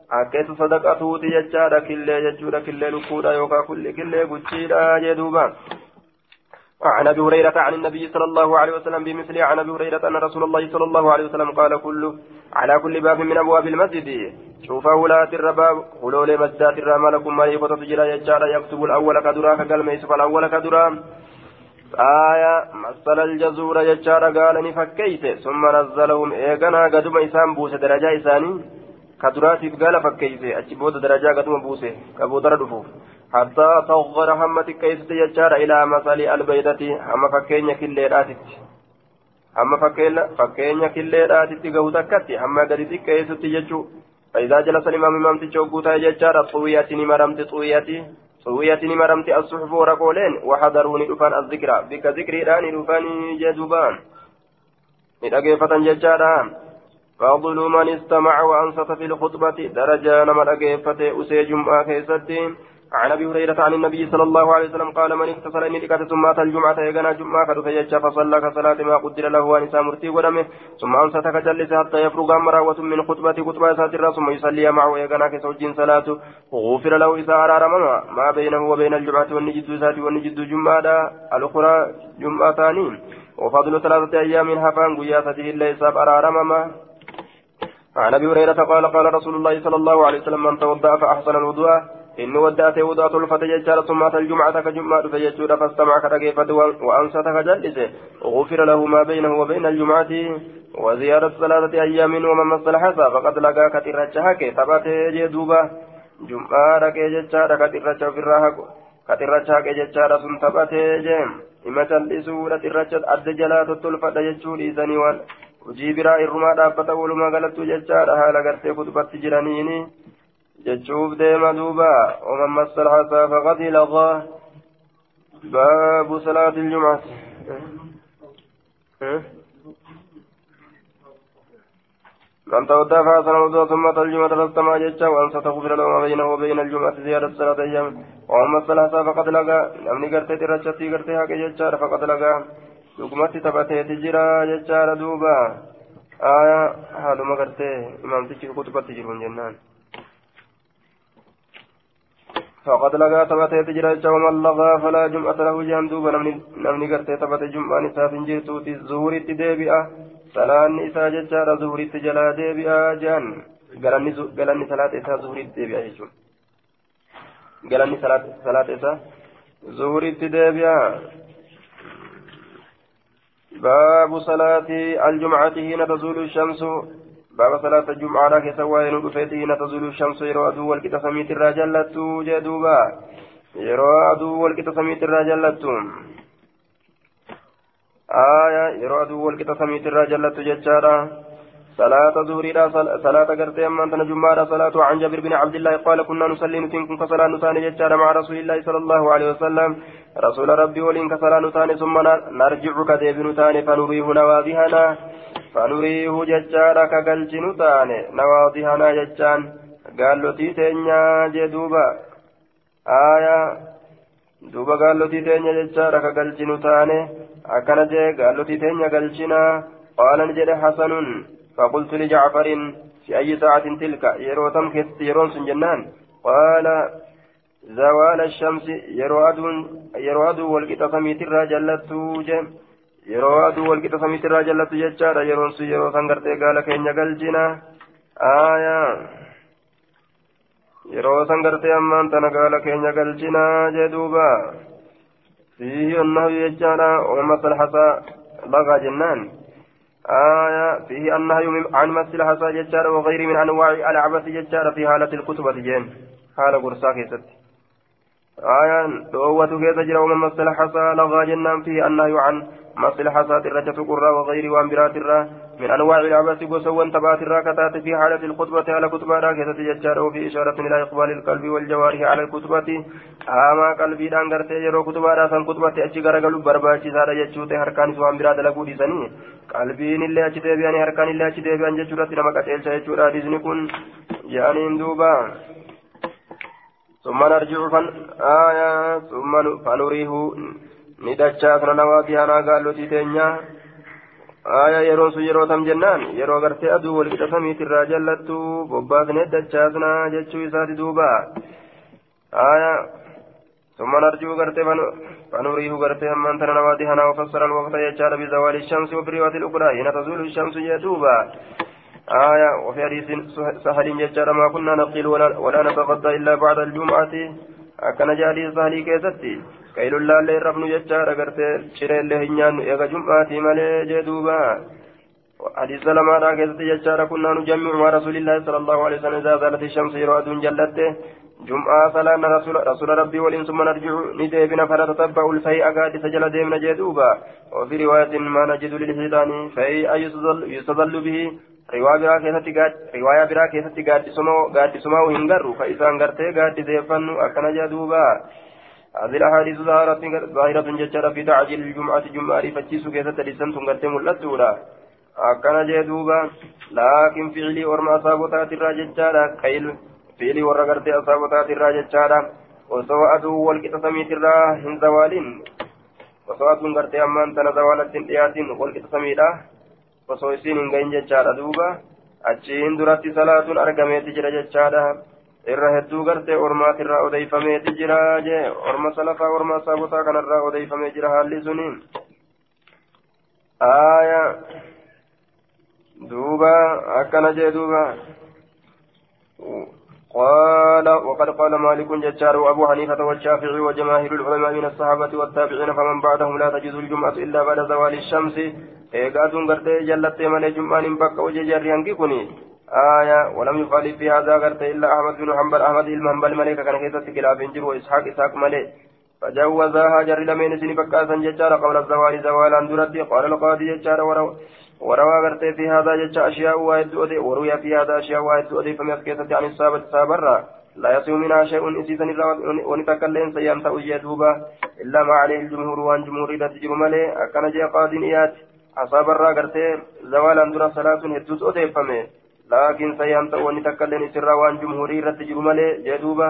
akka isa sadaqatuuti jechaadha killee jechuudha killee lukkuudha yookaan killee guchiidha jee duuba. عن ابي هريره عن النبي صلى الله عليه وسلم بمثل عن ابي هريره ان رسول الله صلى الله عليه وسلم قال كل على كل باب من ابواب المسجد شوف ولاة الرباب خلول مسجد الرمال كم مليكة تجرى يجعل يكتب الأول كدرا كقل ميسف الأول كدرا آية مثل الجزور يجار قال نفكيت ثم نزلهم إيقنا قدم إسان بوسة درجة إساني كدراتيف قال فكيت أجبود درجة قدم بوسة كبودر دفوف حتى تصغر همتك كيست يجار إلى مثل البيضة هم فكين كليراتت هم فكين كليراتت قوتكت هم قدتك كيست يجو فإذا جلس الإمام إمام تجوكوتا يجار طوية نمرمت طوية سويتني مرمت الصحف ورقولين وحضروني دفان الذكر بك ذكري راني دفاني جدوبان ندقيفة ججاران فضل من استمع وأنصت في الخطبة درجة نما دقيفة أسي جمعة كيستين عن أبي هريرة عن النبي صلى الله عليه وسلم قال من اغتسل اني لكت ثم أتى الجمعة يغنى جمعة قد فيجا فصلى كصلاة ما قدر له وان مرتي ودمه ثم أنصت كجلس حتى يفرغ مراوة من خطبة خطبة ساتر ثم يصلي معه يغنى كسوج صلاة. غفر له إذا ارار ما بينه وبين الجمعة والنجد ساتي والنجد جمعة الأخرى جمعه ثاني وفضل ثلاثة أيام هفان قياسته ليس ارار عن أبي هريرة قال قال رسول الله صلى الله عليه وسلم من توضأ فأحسن الوضوء. إن ودأت وضعت الفتى ججارة ثم أتى الجمعة كجمعة فيجود فاستمع كرقيفة وأنصت كجلس غفر له ما بينه وبين الجمعة وزيارة ثلاثة أيام ومن مس الحسى فقد لقى كترجها ثبت جدوبة جمعة ركي ججارة كترجها في الراحة كترجها ججارة ثم ثبت جيم إما تلسوا لترجت أد جلات التلفة وان hojii biraa irrumaa dhaabbata walumaa galattuu jechaadha haala gartee kutubatti jiraniini. جتشوف ديما دوبا ومن مس الحسى فقد لغى باب صلاة الجمعة. من تودى فحسن الوضوء ثم أتى الجمعة فاستمع جتشا وأن ستغفر له ما بينه وبين الجمعة زيادة ثلاثة أيام. ومن مس الحسى فقد لغى نمني قرتي ترشتي قرتي حق جتشا فقد لغى لقمتي تبتي تجرى جتشا دوبا آية هذا قرتي إمام تجي كتبت تجرون جنان. فقد لقى ثبت تجرى ومن لغى فلا جمعة له جان دوبا. نمني قرت ثبت جمعة نساء جرتو الزهور الديبئة سلان نساء ججار زهور التجلا ديبئة جان قالني صلاة إساء زهور الديبئة يجون قالني صلاة إساء زهور الديبئة باب صلاة الجمعة حين تزول الشمس. باب صلاة الجمعة كيس وين رفيته تزول الشمس يرى أدو والكتا سميت الرجلت جدوبا يرى أدو والكتا سميت الرجلت آية يرى أدو والكتا سميت الرجلت ججارا صلاة ظهرنا صلاة قرتي أما أنت جمعة صلاة عن جابر بن عبد الله قال كنا نصلي نتنكم كصلاة نتاني ججارا مع رسول الله صلى الله عليه وسلم رسول ربي ولين كصلاة نتاني ثم نرجع كديب نتاني فنريه نواضحنا فنريه ججارا كقلجن تاني نواضحنا ججان قالوا تينيا جدوبا آية دوبا قالوا تينيا ججارا كقلجن تاني أكن جي قالوا تتين قلشنا قال نجد حسن فقلت لجعفر في أي ساعة تلك يرو تم يرون سنجنان قال زوال الشمس يرو أدو يرو أدو والقطة سميت الرجلت yeroo aduu walqixa samiitirraa jallatu jechaadha yeroon sun yeroo san gartee gaala keenya galchina aayaa yeroo san gartee ammaan tana gaala keenya galchina jee duuba fiihi annahu jechaadha ummata alhasaa lagaa jennaan آية فيه النهي عن مس الحصى ججار وغيره من أنواع العبث ججار في حالة الكتبة جين حالة قرصا كيست آية دوة كيس جرى ومن مس لغا جنان فيه النهي عن حصاد الرجة قرى وغير وأمبرات الرا. من أنواع العباس قسوا تبات الرا. في حالة الخطبة على كتبة راكزة ججار وفي إشارة إلى إقبال القلب والجوارح على الكتبة. آما قلبي دان غرتي يرو كتبة راسا كتبة أجي غرغلو برباشي سارة ججوتي هركان سوام برات لقو ديساني قلبين اللي أجي ديبيان هركان اللي أجي ديبيان ججورة. لما قتل ججورة ديزني يعني دوبا. ثم نرجع فن آية ثم فنريه ni dachaasna nawaatihanaa gaallotii teenya aya yeroo sun yeroo tam jennaan yeroo gartee aduu walqixa samiitirraa jallattu bobbaasne dachaasna jechuu isaati duuba aya ثم نرجو غرتي فنريه غرتي أمان تنا نوادي هنا وفسر الوقت يجعل بزوال الشمس وبريوة الأخرى هنا تزول الشمس يدوبا آية وفي حديث سهل يجعل ما كنا نقيل ولا, ولا نتغدى إلا بعد الجمعة. أكن جالي سهلي كيستي. kaylulaallee rabnu jechaadha gartee cireellee hin nyaannu eega jum'aatii malee jee duuba حديث لما را كيست يجار كنا نجمع مع رسول الله صلى الله عليه وسلم. إذا زالت الشمس يرى دون جلته جمعة صلاة رسول, رسول ربي والإنس ثم نرجع نديبنا فنتتبع الفيء قاد سجل ديمنا جدوبا. وفي رواية ما نجد للحيطان فيء يستظل به. رواية برا كيست قاد سمو قاد سمو هنغر فإذا انغرته قاد زيفن أكن جدوبا هذه الأحاديث ظاهرة ظاهرة ججرة في تعجيل الجمعة جمعة رفتشيس كيسة لسان تنقرت ملتورا أكن جدوبا لكن فعلي ورما أصابتات الراججارة كيل فعلي ورقرت أصابتات الراججارة وسوى أدو والكتا سميت الرا هن زوالين وسوى أدو قرت أمان تنا زوالت إياتين سميتا وسوى سين إنغين ججارة دوبا أجين دراتي صلاة أرقميت جرى ججارة irra hedduu gartee ormaatirraa odeeyfameeti jira jee orma salafaa orma saabotaa kanarraa odeeyfamee jira haalli suni aaya duuba akkana jee duuba قال وقد قال مالك ججار وأبو حنيفة والشافعي وجماهير العلماء من الصحابة والتابعين فمن بعدهم لا تجوز الجمعة إلا بعد زوال الشمس. ايقاتون قرتي جلت من جمعان بك وججر ينككني آية ولم يخالف في هذا غرت إلا أحمد بن حنبل. أحمد المنبل ملك كان كيسة خلاف جر وإسحاق إسحاق ملك فجوزها جر لمن سن بكاسا ججار قبل الزوال زوالا درتي. قال القاضي ججار وروى غرت في هذا ججار أشياء واحد أودي وروي في هذا أشياء واحد أودي فمن كيسة عن الصابت سابرا لا يصير منها شيء إسيسا ونتكلم سيام تأوجي دوبا إلا ما عليه الجمهور وأن جمهور إذا تجر ملك أكن جاء قاضي إيات أصابرا غرت زوالا در صلاة هدوس أودي فمه لكن سيامت واني تكلم سرا وأن جمهوري رت جرمالي جدوبة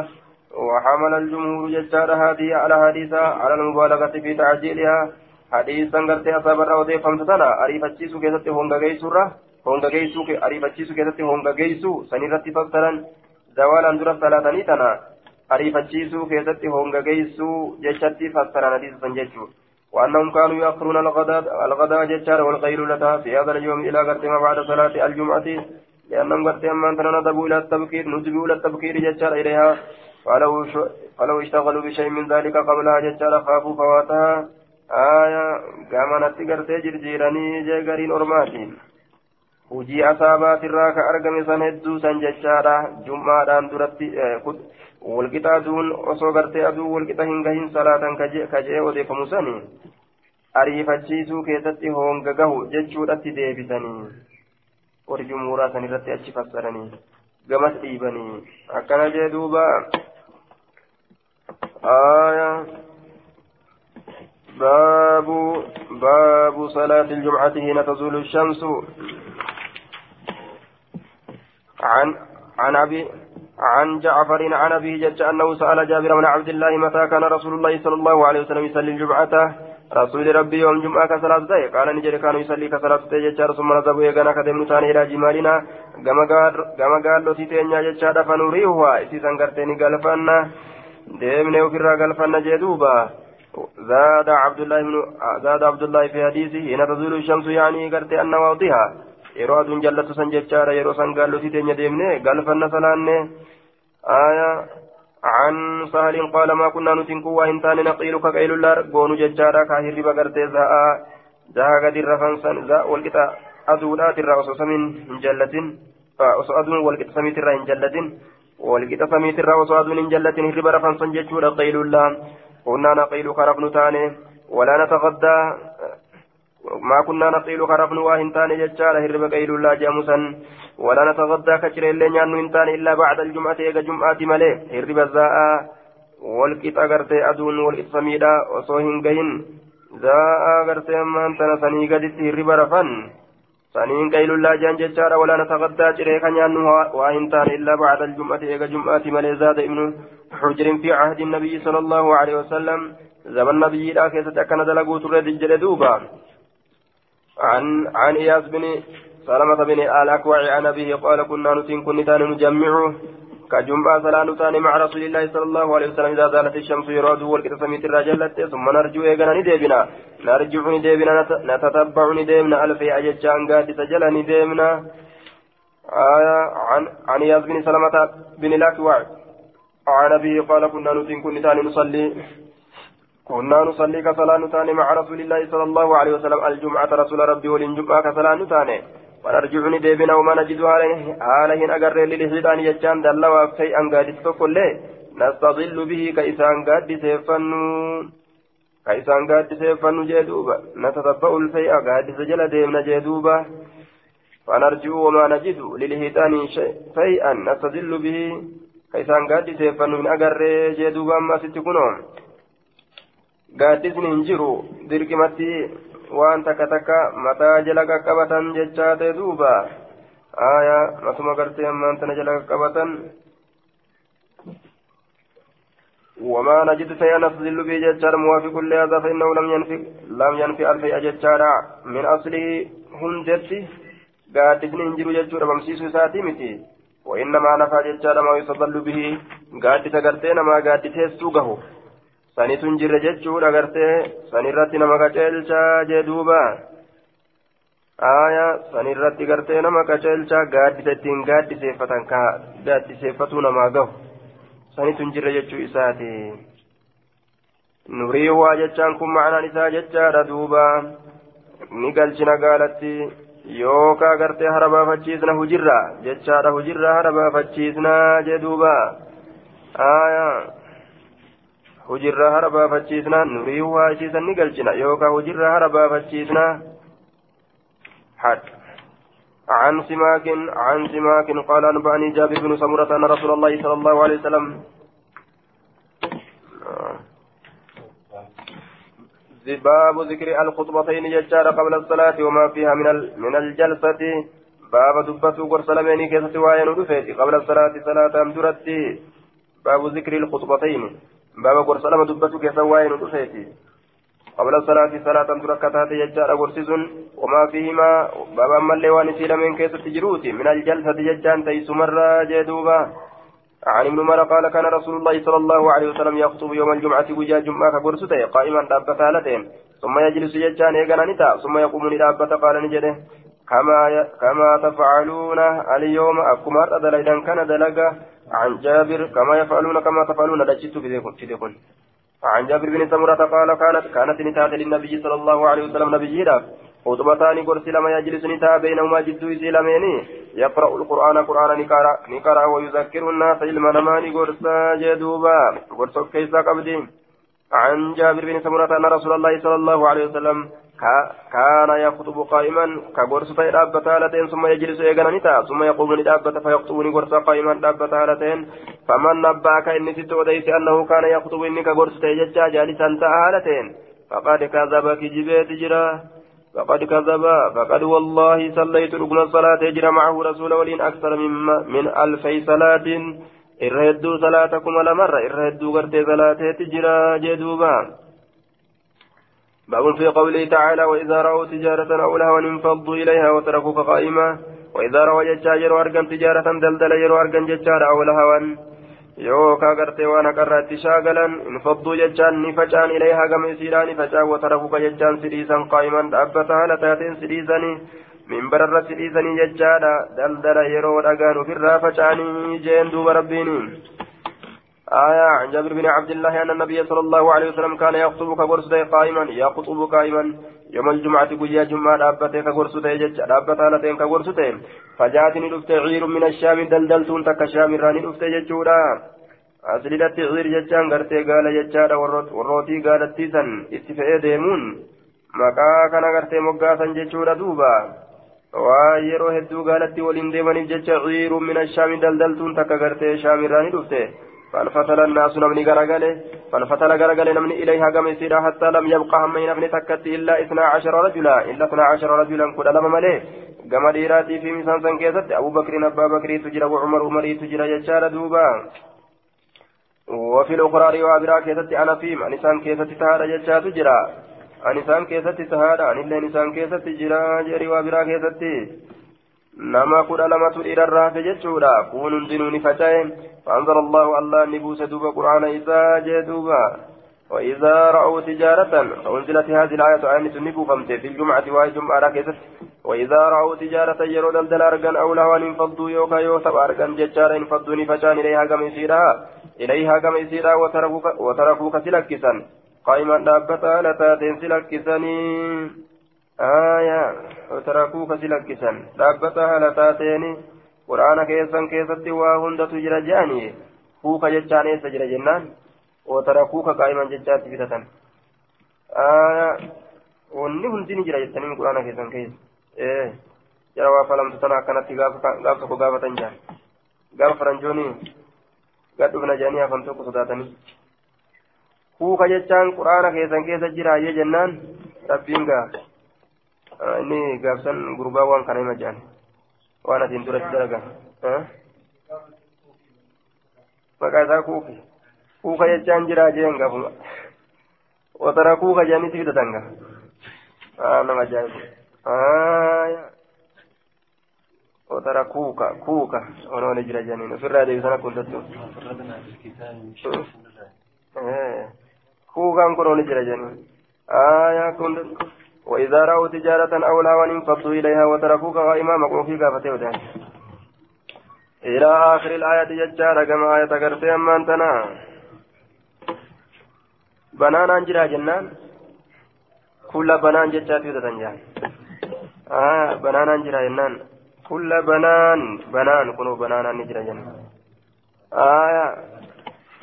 وحمل الجمهور ججار هذه على حديثة على المبالغة في تعجيلها. فمتنا أريفتشيسو كيستي هونغا جيسورة هونغا جيسو أريفتشيسو كيستي هونغا جيسو سنيرتي فكترا زوالا درا ثلاثة تنا أريفتشيسو كيستي هونغا جيسو جشتي فكترا حديثا سنججو وأنهم كانوا يأخرون الغداء الغداء ججار والقيلولة في هذا اليوم إلى قدم بعد صلاة الجمعة لأنهم قد أمان ندبوا إلى التبكير ندبوا إلى التبكير ججار إليها فلو فلو اشتغلوا بشيء من ذلك قبلها ججار خافوا فواتها آية قامنا تقرتي جرجيراني جيغارين أرماتين hujii asaabaatiirraa ka argame san hedduu san jechaadha jummaadhaan duratti walqixa aduun osoo gartee aduu walqixa hin gahin salaatan kajee odeeffamu sani ariifachiisuu keessatti honga gahu jechuudhatti deebisanii warri jumuuraa san irratti achi fassaranii gamas dhiibanii akkana jee duuba آية باب باب صلاة الجمعة حين تزول الشمس. عن عن أبي عن جعفر عن أبي جج أنه سأل جابر بن عبد الله متى كان رسول الله صلى الله عليه وسلم يصلي الجمعة. رسول ربي يوم جمعة كصلاة تاي قال نجري كانوا يصلي كصلاة تاي جتشار ثم نذهب يغانا كدم نتاني إلى جمالنا. كما قال له تيتين جتشار فنريها إسي سنغرتني قلفنا ديمني وفرا قلفنا جدوبا. زاد عبد الله بن زاد عبد الله في حديثه حين تزول الشمس يعني قرت أن واضحة yeroo aduun jallatu san jechaadha yeroo san gaallotii teenya deemne galfanna salaanne آية عن سهل قال ما كنا نتنكو وإن تاني نقيل كقيل الله قونو ججارا كاهر بقرتي زاء. زاء قد الرفنسان زاء والقطع أدولات الرأس سمين جلة. أصو أدون والقطع سميت الرأي جلة. والقطع سميت الرأس أصو أدون جلة. هرب رفنسان ججورا قيل الله كنا نقيل كرفن تاني ولا نتغدى. ما كنا نقيل خرفن واهنتان ججال هرب قيل الله جامسا ولا نتغدى كشر اللي نانو هنتان إلا بعد الجمعة إيجا جمعة ملي. هرب الزاء والكت أغرتي أدون والكت سميدا وصوهن قين. زاء أغرتي أمان تنا سني قدت هرب رفن. سنين قيل الله جان ججال ولا نتغدى شريكا نانو واهنتان إلا بعد الجمعة إيجا جمعة ملي زاد ابن حجر في عهد النبي صلى الله عليه وسلم زمن النبي لا كيسة كان دلقوا تريد الجلدوبا عن عن إياس بن سلمة بن آل أكوع عن أبيه قال كنا نتين كن نجمع كجنبا صلاة نتان مع رسول الله صلى الله عليه وسلم إذا زالت الشمس يراد والكتسميت الرجلة ثم نرجو إيقنا نديبنا. نرجع نديبنا. نتتبع نديبنا ألفي أججان قاد سجل نديبنا آية عن عن إياس بن سلمة بن الأكوع. عن أبيه قال كنا نتين كن نصلي. كنا نصلي كصلاة نتاني مع رسول الله صلى الله عليه وسلم. الجمعة رسول ربي وللجمعة كصلاة نتاني ونرجعني ديبنا وما نجد هالهن أقر للحيطان يجان دلوا شيئا قادت تقول نستظل به كإسان قاد سيفنو كإسان قاد سيفنو جدوبا نتتبع الفيء قاد سجل ديمنا جدوبا فنرجو وما نجد للحيطان شيئا نستظل به كإسان قاد سيفنو من أقر جدوبا ما ستكونون hin jiru dirqimatti waan takka takka mataa jala qaqqabatan jechaa ta'e duuba. Aya matuma gartee ammaan tana jala qaqqabatan. وما نجد شيئا نستدل به ججار موافق لهذا فإنه لم ينفي لم ينفي ألفي ججار من أصله هندتي قادسن انجر ججور بمسيس ساتي متي وإنما نفى ججار ما يستدل به قادس قرتين ما قادس سوقه sanitu hin jirre jechuudha gartee sanirratti nama qaceelchaa jee duuba aya sanirratti gartee nama qaceelchaa gaaddisa ittiin gaaddiseeffatan ka gaaddiseeffatuu namaa gahu sanitu hin jirre jechuu isaati nuriihuwaa jechaan kun ma'anaan isaa jechaadha duuba ni galchina gaalatti yookaa gartee hara baafachiisna hujirra jechaadha hujirra hara baafachiisna jee aya hujirraa hara baafachiisna nurii waa isiisan ni galchina yookaan hujirraa hara baafachiisna. حد عن سماك عن سماك قال أنبأني جابر بن سمرة أن رسول الله صلى الله عليه وسلم باب ذكر الخطبتين ججار قبل الصلاة وما فيها من من الجلسة باب دبة قرصلمين كيسة وعين قبل الصلاة صلاة أمدرتي باب ذكر الخطبتين بابا قرص لما دبتو كيسا وين رفيتي قبل الصلاة صلاة تركتها يجار قرصز وما فيهما بابا ملي وان سيلمين كيسا تجروتي من الجلسة ججان تيس مرة جدوبا عن ابن عمر قال كان رسول الله صلى الله عليه وسلم يخطب يوم الجمعة وجاء جمعة قرصته قائما دابة هالتين ثم يجلس ججان إيقنا نتا. ثم يقوم دابة قال نجده. كما كما تفعلون اليوم. أكما دليدا كان دلقا عن جابر كما يفعلون كما تفعلون لجت في عن جابر بن سمرة قال كانت كانت نتاة للنبي صلى الله عليه وسلم نبي خطبتان قرص لما يجلس نتاة بينهما جد سلمين يقرأ القرآن قرآن نكارا نكارا ويذكر الناس علما نمان قرصا جدوبا. قرص كيسا قبدين عن جابر بن سمرة أن رسول الله صلى الله عليه وسلم كان يخطب قائما كغرس دابة هالتين ثم يجلس إيغانا نتا ثم يقوم دابة فيخطبني غرس قائما دابة هالتين فمن نباك إني ست وديس أنه كان يخطب إني كغرس تيججا جالسا هالتين فقد كذب كجبيت جرا فقد كذب فقد والله صليت ركن الصلاة يجرى معه رسول ولين أكثر من من ألفي صلاة إرهدوا صلاتكم لمرة إرهدوا غرتي صلاة تجرى جدوبا باب في قوله تعالى وإذا رأوا تجارة أو لهوا انفضوا إليها وتركوك قائما وإذا رأوا ججاجر وأرقم تجارة دلدل يرو أرقم ججار أو لهوا haqarraatti shaagalan in fadduu jechaan ni facaan ilayhaa gama isiidhaa ni facaan watarafuka jechaan sidhiisan qaa'iman dhaabbata haala taateen sidhiisanii minbararra sidhiisanii jechaadha daldala yeroo dhagaan ofirraa faca'anii jeen duuba rabbiini آية جابر بن عبد الله أن النبي صلى الله عليه وسلم كان يخطب كغرسته قائما يخطب قائما يوم الجمعة قيا جمعة دابته كغرسته جج دابته لتين كغرسته فجاءتني دفت عير من الشام دلدلتون تك شام راني دفت ججورا أسلدت عير ججان غرتي قال ججارا وروتي قالت تيسن اتفئي ديمون. maqaa kana gartee moggaasan jechuudha duuba waa yeroo hedduu gaalatti waliin deemaniif jecha ciiruun mina shaami daldaltuun takka gartee shaamirraa ni dhufte فالفتل الناس نمني غرغله فالفتل غرغله نمني إليها قم يسيرا حتى لم يبقى هم نفني تكت إلا إثنا عشر رجلا إلا إثنا عشر رجلا كل لما مليه قم ديراتي في مسان سنكيست أبو بكر أبا بكر تجرى وعمر عمر تجرى يجار دوبا. وفي الأخرى رواية برا كيست أنا فيم أنسان كيست تهار يجار تجرى. أنسان كيست تهار أن إلا أنسان كيست جرى جري وبرا كيست nama kudha lamatu dhiirarraa hafe jechuudha kun hundinuu ni faca'e الله الله نبوس دوبا قرآن إذا جدوبا وإذا رأوا تجارة أنزلت هذه الآية آية نبو فمت في الجمعة وهي جمعة ركزت وإذا رأوا تجارة يرون الدل أرقا أو لهوا انفضوا يوكا يوسف أرقا ججارا انفضوا نفشان إليها كم يسيرها إليها كم يسيرها وتركوك سلكسا قائما دابتا لتاتين سلكسني آية وتركوك سلكسا دابتها لتاتين قرآن كيسا كيستي وهند تجرى جاني كوكا جتان إيسا جرى جنان وتركوك قائما جتات فتة آية ni jira jettanii quraana keessan keessa ee jara waa falamtu tana akkanatti gaaf tokko gaafatan jaan gaafa faranjooni gadhufna jedhanii hafan tokko sodaatanii kuuka jechaan quraana keessan keessa jiraayyee jennaan rabbiin gaa inni gaafsan gurbaa waan kana hima jedhan waan atiin duratti dalagan maqaa isaa kuuki kuuka jechaan jiraa jeen gaafuma watara kuuka jedhanitti fidatan gaa nama ajaa'ibu watara kuuka kuuka onooni jira jedhaniin ofirraa deebisan akka hundattu kuukaan kun ooni jira jedhaniin aayaa kun وإذا رأوا تجارة أو لهوا انفضوا إليها وتركوك قائما مقوفي كافته ودان إلى آخر الآية ججارة كما آية قرتي أما أنتنا. بنان أنجرا جنان كل بنان ججات يودتن جان آه بنان أنجرا جنان كل بنان بنان كنوا بنان أنجرا جنان آية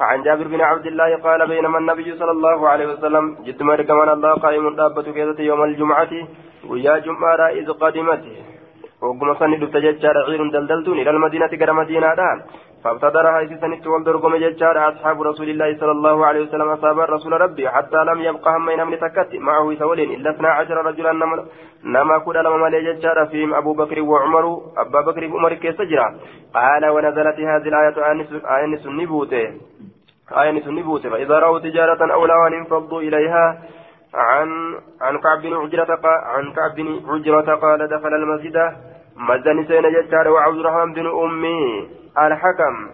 عن جابر بن عبد الله قال بينما النبي صلى الله عليه وسلم جد مركمان الله قائم دابة كيدة يوم الجمعة ويا جمعة إذ قدمت. وقم صني دفتججار عير دلدلتون إلى المدينة كرا مدينة. دان فابتدرها إسسنت والدرقم ججار أصحاب رسول الله صلى الله عليه وسلم أصحاب رسول ربي حتى لم يبقى هم من تكت. معه سولين إلا اثنا عشر رجلا نما كل لما مالي ججار فيهم أبو بكر وعمر أبا بكر وعمر كيسجرا قال ونزلت هذه الآية آية سنبوته آية نبوت فإذا رأوا تجارة أو لهوا انفضوا إليها. عن عن كعب بن عجرة عن كعب بن عجرة قال دخل المسجد. مزن سين ججار وعبد الرحمن بن أمي الحكم.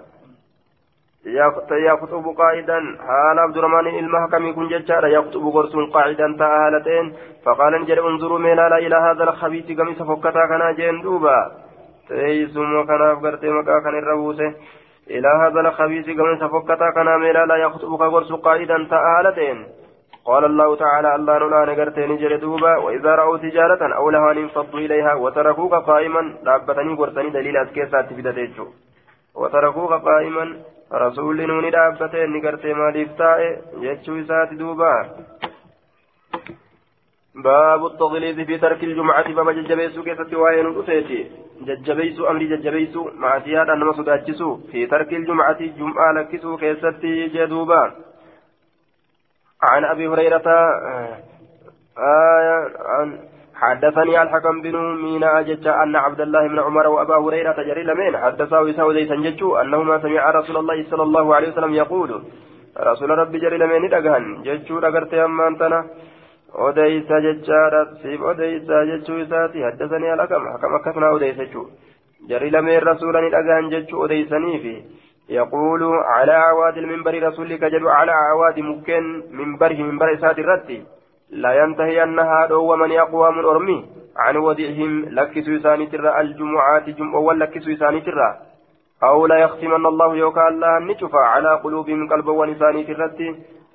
يخطب قائدا حال عبد الرحمن المحكم يكون ججار. يخطب قرص قاعدا تآلتين. فقال انجل انظروا ميلا إلى هذا الخبيث قميص فكتا كان جين دوبا. تيسم وكان أفقرت مكا كان الربوسه إلى هذا الخبيث قمن سفكتا كان ميلا لا يخطبك غرس قائدا تآلتين. قال الله تعالى الله نولا نقرتين جردوبا وإذا رأوا تجارة أو لها انفضوا إليها وتركوك قائما دابتني قرتني دليل أسكيسات بدتيجو وتركوك قائما رسول نوني دابتين نقرتي ماليف تائي يجو إسات دوبا. باب التغليظ في ترك الجمعة باب ججبيسو كيست وين رسيتي ججبيسو أمري ججبيسو مع سيادة نما صداتشسو في ترك الجمعة جمعة لكسو كيست جدوبا. عن أبي هريرة آية عن حدثني الحكم بن مينا جج أن عبد الله بن عمر وأبا هريرة جري لمن حدثه يساو زي سنججو أنهما سمع رسول الله صلى الله عليه وسلم يقول رسول ربي جري لمن دقهن. ججو دقرت أما أنتنا ججارة سيب أوديس ججو إساتي حدثني الأكم حكم أكثنا أوديس ججو جري لمن رسولا الأغان ججو أوديسني في يقول على عواد المنبر رسولك جل على عواد مكن منبره منبر إسات الرتي لا ينتهي أنها دو من يقوى من أرمي عن وديهم لكسوا إساني ترى الجمعات جمع ولكسوا إساني ترى أو لا يختمن الله يوكا الله نشفى على قلوبهم قلبا ونساني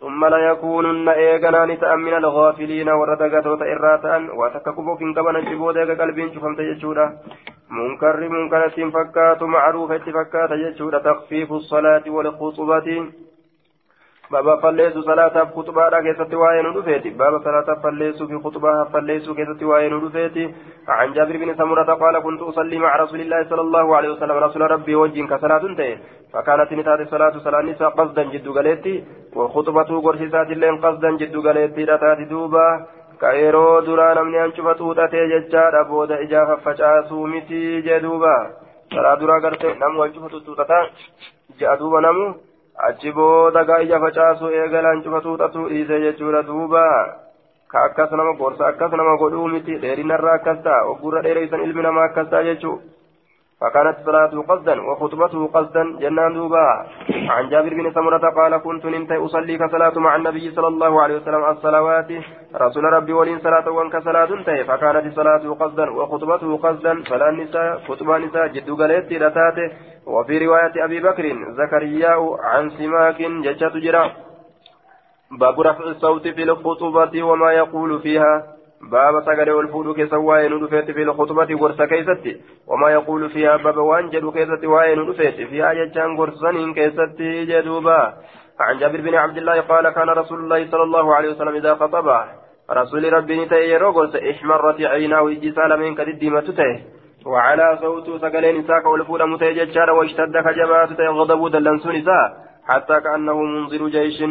ثم لا يكونن إيغانا نتأم من الغافلين وردقة إراتا وتككبوا في قبنا جبودك قلبين شفمت يجودا. منكر منكرة فكات معروفة فكات يجودا. تخفيف الصلاة والخطبة. بابا فليسو صلاة خطبة كيست وين رفيتي بابا صلاة فليسو في خطبة فليسو كيست وين رفيتي عن جابر بن سمرة قال كنت أصلي مع رسول الله صلى الله عليه وسلم رسول ربي وجه كصلاة تي فكانت نتات صلاة صلاة نساء قصدا جد قليتي وخطبته قرشسات اللين قصدا جد قليتي رتات دوبا كايرو درا نمني أنشفتو تاتي ججار بودا إجافة فجاسو متي جدوبا صلاة درا قرتي نمو أنشفتو تاتا جاء دوبا نمو achi booda gaa'ija facaasu eegalaan cufatuu xatuu dhiise jechuudha duuba ka akkas nama gorsa akkas nama godhuu miti dheerinarraa akkas ta'a ogurra dheereysan ilmi namaa akkas ta'a jechuudha. فكانت صلاته قصدا وخطبته قصدا جنان دوبا. عن جابر بن سمرة قال كنت ننتهي أصلي كصلاة مع النبي صلى الله عليه وسلم الصلوات. رسول ربي ولين صلاة وانك صلاة انتهي. فكانت صلاته قصدا وخطبته قصدا. فلا النساء خطبة نساء جد قلت رتاته وفي رواية أبي بكر زكريا عن سماك جشة جرا. باب رفع الصوت في الخطبة وما يقول فيها. باب سجل والفود كيس واين ودفيت في الخطبة غرس كيستي وما يقول فيها باب وان جدو كيستي واين ودفيت فيها جتان غرسن كيستي جدوبا عن جابر بن عبد الله قال كان رسول الله صلى الله عليه وسلم إذا خطب رسول ربي نتأي غرس احمرت عيناه إجسال من كدد متته وعلى صوت سجلين ساك والفود متججار واشتد كجبات غضب دلنسون سا حتى كأنه منذر جيش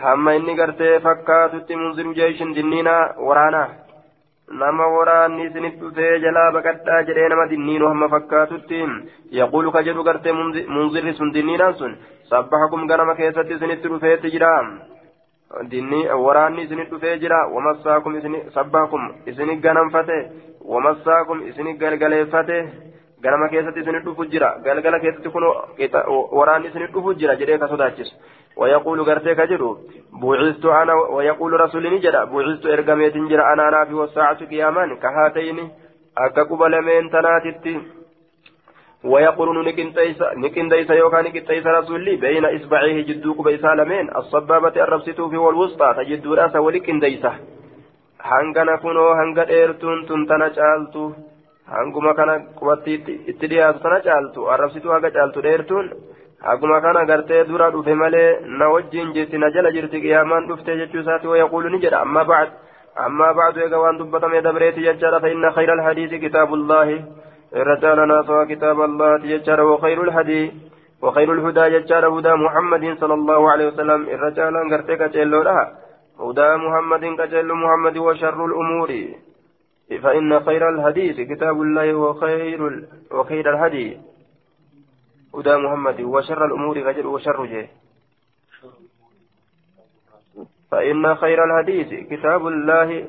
هم إني قرتي فكاتت منذر جيش دنينا ورانا nama waraanni isinit dhufee jalaa baqadhaa jedhee nama dinniinu hamma fakkaatutti yaquulu ka jedhu gartee munzirri sun dinniidhaan sun sabbahakum ganama keessatti isinitti dhufeetti jira waraanni isinit dhufee jira wamassaakum sabbahakum isinit ganamfate wamassaakum isinit galgaleeffate ganama keessatti isinit dhufu jira. Galgala keessatti kun waraanni isinit dhufu jira jedhee ka sodaachisu. ويقول غرتك جدو بعثت أنا ويقول رسول نجد بعثت ارغميت جرا أنا نافي والساعة قيامان كهاتين اكا قبلمين تناتتي ويقول نكن ديس يوكا نكن ديس رسولي بين اصبعيه جدوك بيسالمين الصبابة الربسة في والوسطى تجد راسا ولكن ديسه hangana kunoo hanga dheertuun tun tana caaltu. Hanguma kana qubatti itti dhiyaatu tana caaltu arrabsituu haga caaltu dheertuun haguma kana gartee dura dhufe malee na wajjin jirti na jala jirti qiyaamaan dhufte jechuu isaati wayaquulu ni jedha amma bacd أما بعد يقوان دبتم دبريت يجار فإن خير الحديث كتاب الله الرجال ناصر كتاب الله يجار وخير الحديث وخير الهدى يجار هدى محمد صلى الله عليه وسلم الرجال انقرتك جلو لها هدى محمد كجل محمد وشر الأمور فإن خير الحديث كتاب الله وخير وخير الهدي هدى محمد وشر الأمور غجر وشر جه. فإن خير الحديث كتاب الله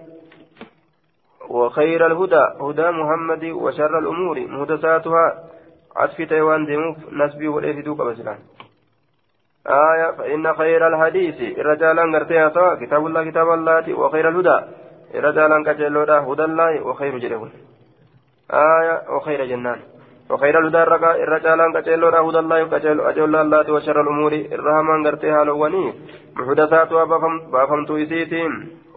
وخير الهدى هدى محمد وشر الأمور محدثاتها عطف تيوان ديموف نسبي والإفدو قبسلان. آية فإن خير الحديث أنقرتها سواء كتاب الله كتاب الله وخير الهدى الرجال أنقرتها هدى الله وخير جرهن آية وخير جنان. وخير الهدى الرجال كجلو هدى الله كجلو أجل الله وشر الأمور. الرحمن قرتي هالواني محدثاتها بافمت إسيتين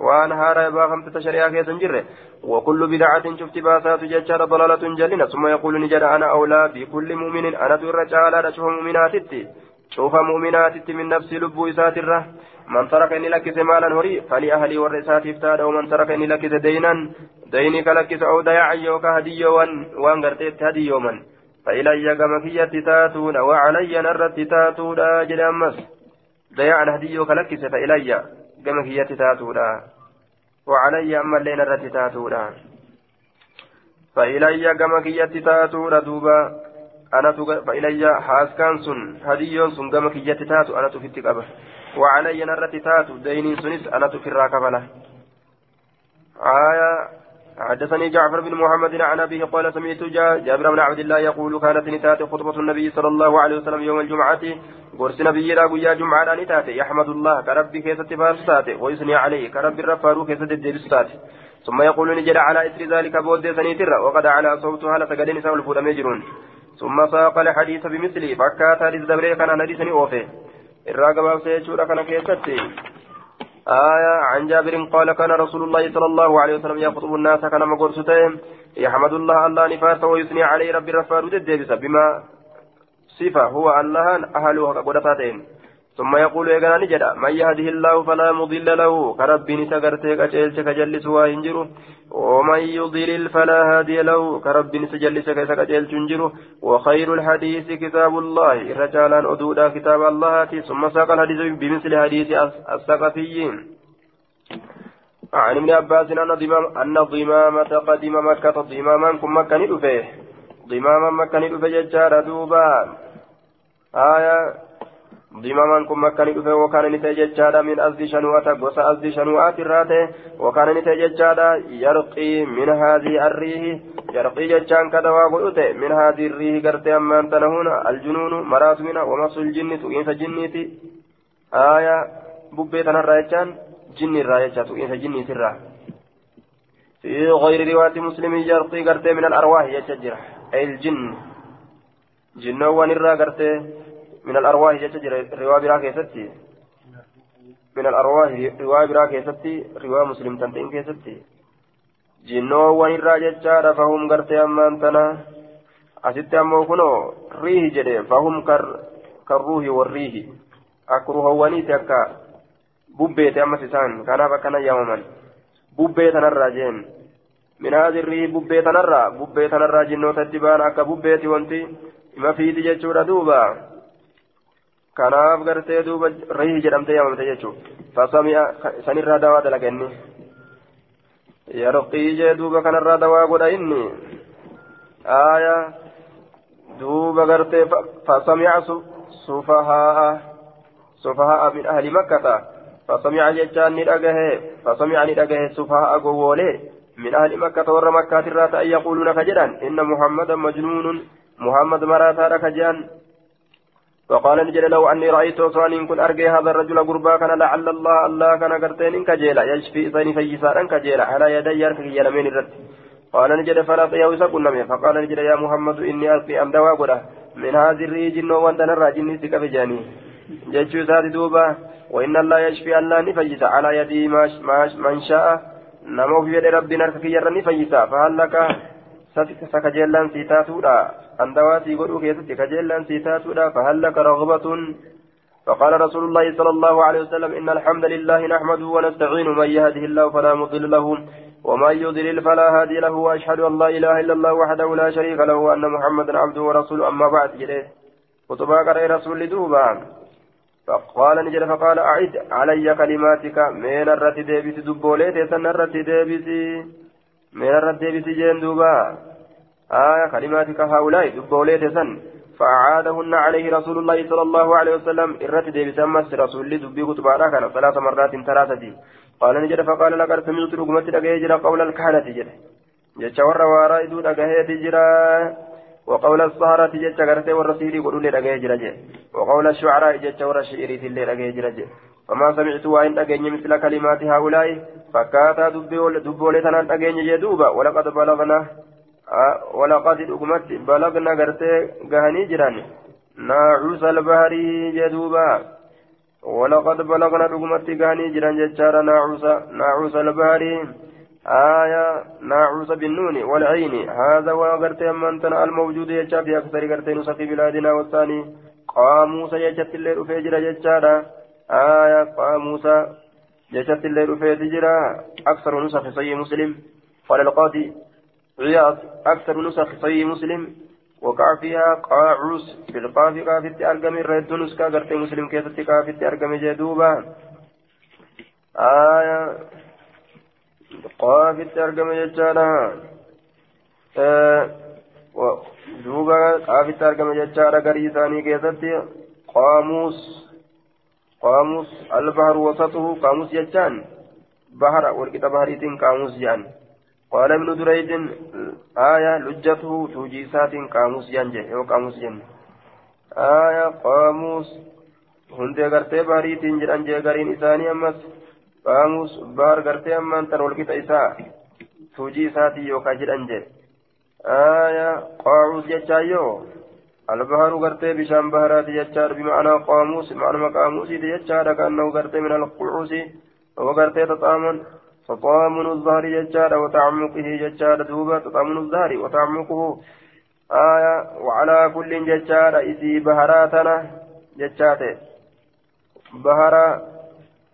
وأن هارا بافمت تشريعا كيسن جره وكل بدعة شفت باسات ججار ضلالة جلنة ثم يقول نجد أنا أولى بكل مؤمن. أنا الرجال أشوف مؤمناتي. شوف مؤمناتي من نفس لب إسات الره من ترك إني لكس مالا هري فلأهلي والرسات افتاد ومن ترك إني لكس دينا ديني كلكس أو دياع يوكا هدي وان قرتيت هدي يوما فإلي كما كيت تاتون وعلي نرت تاتون أجل أمس دياع هدي كلكس فإلي كما كيت تاتون وعلي أما اللي نرت تاتون فإلي كما كيت تاتون دوبا أنا فإلي حاسكان سن هدي سن كما كيت تاتو أنا تفتك أبه وعلي نرت تاتو ديني سنس أنا تفرا كفله آية حدثني جعفر بن محمد عن أبيه قال سمعت جابر بن عبد الله يقول كانت نتات خطبة النبي صلى الله عليه وسلم يوم الجمعة. قرس نبي لا قيا جمعة نتات يحمد الله كرب كيسة فارسات ويثني عليه كرب الرفار كيسة الدبستات ثم يقول نجد على إثر ذلك بود سنيتر وقد على صوتها لتقدن سول الفود مجرون ثم ساق الحديث بمثله. فكات حديث دبري كان حديثني أوفي الراقب سيشور كان كيستي. آية عن جابر قال كان رسول الله صلى الله عليه وسلم يخطب الناس كان مقرستين يحمد الله الله نفاس ويثني عليه ربي رفار بما صفة. هو الله أهلها قدتاتين ثم يقول يا نجد من يهده الله فلا مضل له كرب نسقرتك أجلس كجلس وإنجره ومن يضلل فلا هادي له كرب نسجلس كجلس إنجره. وخير الحديث كتاب الله رجالا أدودا كتاب الله ثم ساق الحديث بمثل حديث الثقفيين عن ابن عباس أن ضمامة قدم مكة ضماما كم مكة ندفه ضماما مكة ندفه ججار دوبا. آية dimamaan kun makka ni dhufe wakaana ni ta'e jechaadha min asdi shanu'ata gosa asdi shanu'aati irraa ta'e wakaana ni ta'e jechaadha yarqii min haadii arriihi yarqii jechaan kada waa godhu ta'e min haadii irriihi gartee ammaan tana huna aljunuunu maraatu mina wamasul jinni tuqiinsa jinniiti aaya bubbee tanarraa jechaan jinni irraa jecha tuqiinsa jinniitirraa في غير رواية مسلم يرقي قرتي من الأرواح يتجرح أي الجن جنوان الرا قرتي من الأرواح جتجر رواية برا كيستي. من الأرواح رواية برا كيستي رواية مسلم تنتين كيستي. جنوان الرا جتجار فهم قرتي أمان تنا. أستي أمو كنو ريه جدي فهم كر كالروح والريه أكروه ونيتي أكا ببيت أما سيسان كان فكان يوما. ببيت الراجين من هذه الريه ببيت نرى ببيت نرى جنوت الدبان أكا ببيت وانتي. ما في دي جتشورا دوبا. kanaaf gartee duuba rayhi jedhamtee yaamamte jechuudha fasami'a sanirraa dawaa dalaga inni yarqii jee duuba kanarraa dawaa godha inni. Aaya duuba gartee fasami'a sufahaa sufahaa min ahli makkata. Fasami'a jechaan ni dhagahe fasami'a ni dhagahe sufahaa gowwoolee. Min ahli makkata warra makkaatirraa ta'an yaquuluuna ka jedhan. Inna muhammadan majnuunun muhammad maraataadha ka jedhan فقال نجل لو أني رأيت صاني كن أرجي هذا الرجل قربا كان لعل الله الله كان قرتين إن كجيلا يشفي إذن فيسار إن كجيلا على يدي يركي يلمين الرد. قال نجل فلا طيو سكن فقال نجل يا محمد إني ألقي أم دوا قرأ من هذه الريجن وأنت نرى جني سكف جاني جتشو سادي دوبا. وإن الله يشفي الله نفيس على يدي من شاء. نمو في يد ربي نركي يرني فيسا. فهل لك سكجيلا سيتاتودا أندواتي قلوا كيست كجيلا سيتاتودا فهل لك رغبة فقال رسول الله صلى الله عليه وسلم إن الحمد لله نحمده ونستعين من يهده الله فلا مضل له ومن يضلل فلا هادي له وأشهد أن لا إله إلا الله وحده لا شريك له وأن محمدا عبده ورسوله أما بعد جليه خطبا قرأ رسول دوبا فقال نجد فقال أعد علي كلماتك من الرت ديبس دبوليت سن الرت ديبس الرت ديبس جين دوبا آية كلماتك هؤلاء دبوليت سن فأعادهن عليه رسول الله صلى الله عليه وسلم الرت ديبس أمس رسول الله دبي كتبا كان ثلاث مرات ثلاثة قال نجد فقال لقد سمعت رقمة أجيجر قول الكهنة جد جتشور وراء دون أجهيت جرا وقول الصهرة جتش غرتي والرسيل يقولون لأجيه جرجة وقول الشعراء جتش والرشيري اللي لأجيه جرجة فما سمعت وإن أجيني مثل كلمات هؤلاء فكاتا دبولي تنان أجيني جدوبا ولقد بلغنا ولقد أقمت بلغنا غرتي غهني جران ناعوس البحر جدوبا ولقد بلغنا أقمت غهني جران جتشارا ناعوس ناعوس البحر آية ناعوس بالنون والعين هذا وغرت أمانتنا الموجود يجا في أكثر غرت نسخ بلادنا والثاني قاموس يجت الليل في جرى جتشارا آية قاموس يجت الليل في جرى أكثر نسخ صحيح مسلم. قال القاضي عياض أكثر نسخ صحيح مسلم. وقع فيها قاعوس بالقاف قافت أرقم الرد نسكا غرت مسلم كيف قافت أرقم جدوبا آية qaafitti argame jechaadha duuba qaafitti argame jechaadha garii isaanii keessatti qaamuus qaamuus albahar wasatuhu qaamuus jechaan بحر والكتا بحريتين قاموس جان قال ابن دريد آية لجته توجيسات قاموس جان جه أو قاموس جن آية قاموس bahariitiin jedhan jee gariin isaanii ammas qaamus bahar gartee ammaan tan walqixa isaa tuujii isaatii yookaan jedhan jee aayaa qaamus jechaa yoo البحر غرتي بشام بهرات يجار بمعنى قاموس معنى قاموس يجار كأنه غرتي من القعوس وغرتي تطامن تطامن الظهر يجار وتعمقه يجار دوبا تطامن الظهر وتعمقه آية وعلى كل يجار إسي بهراتنا يجاته بهرا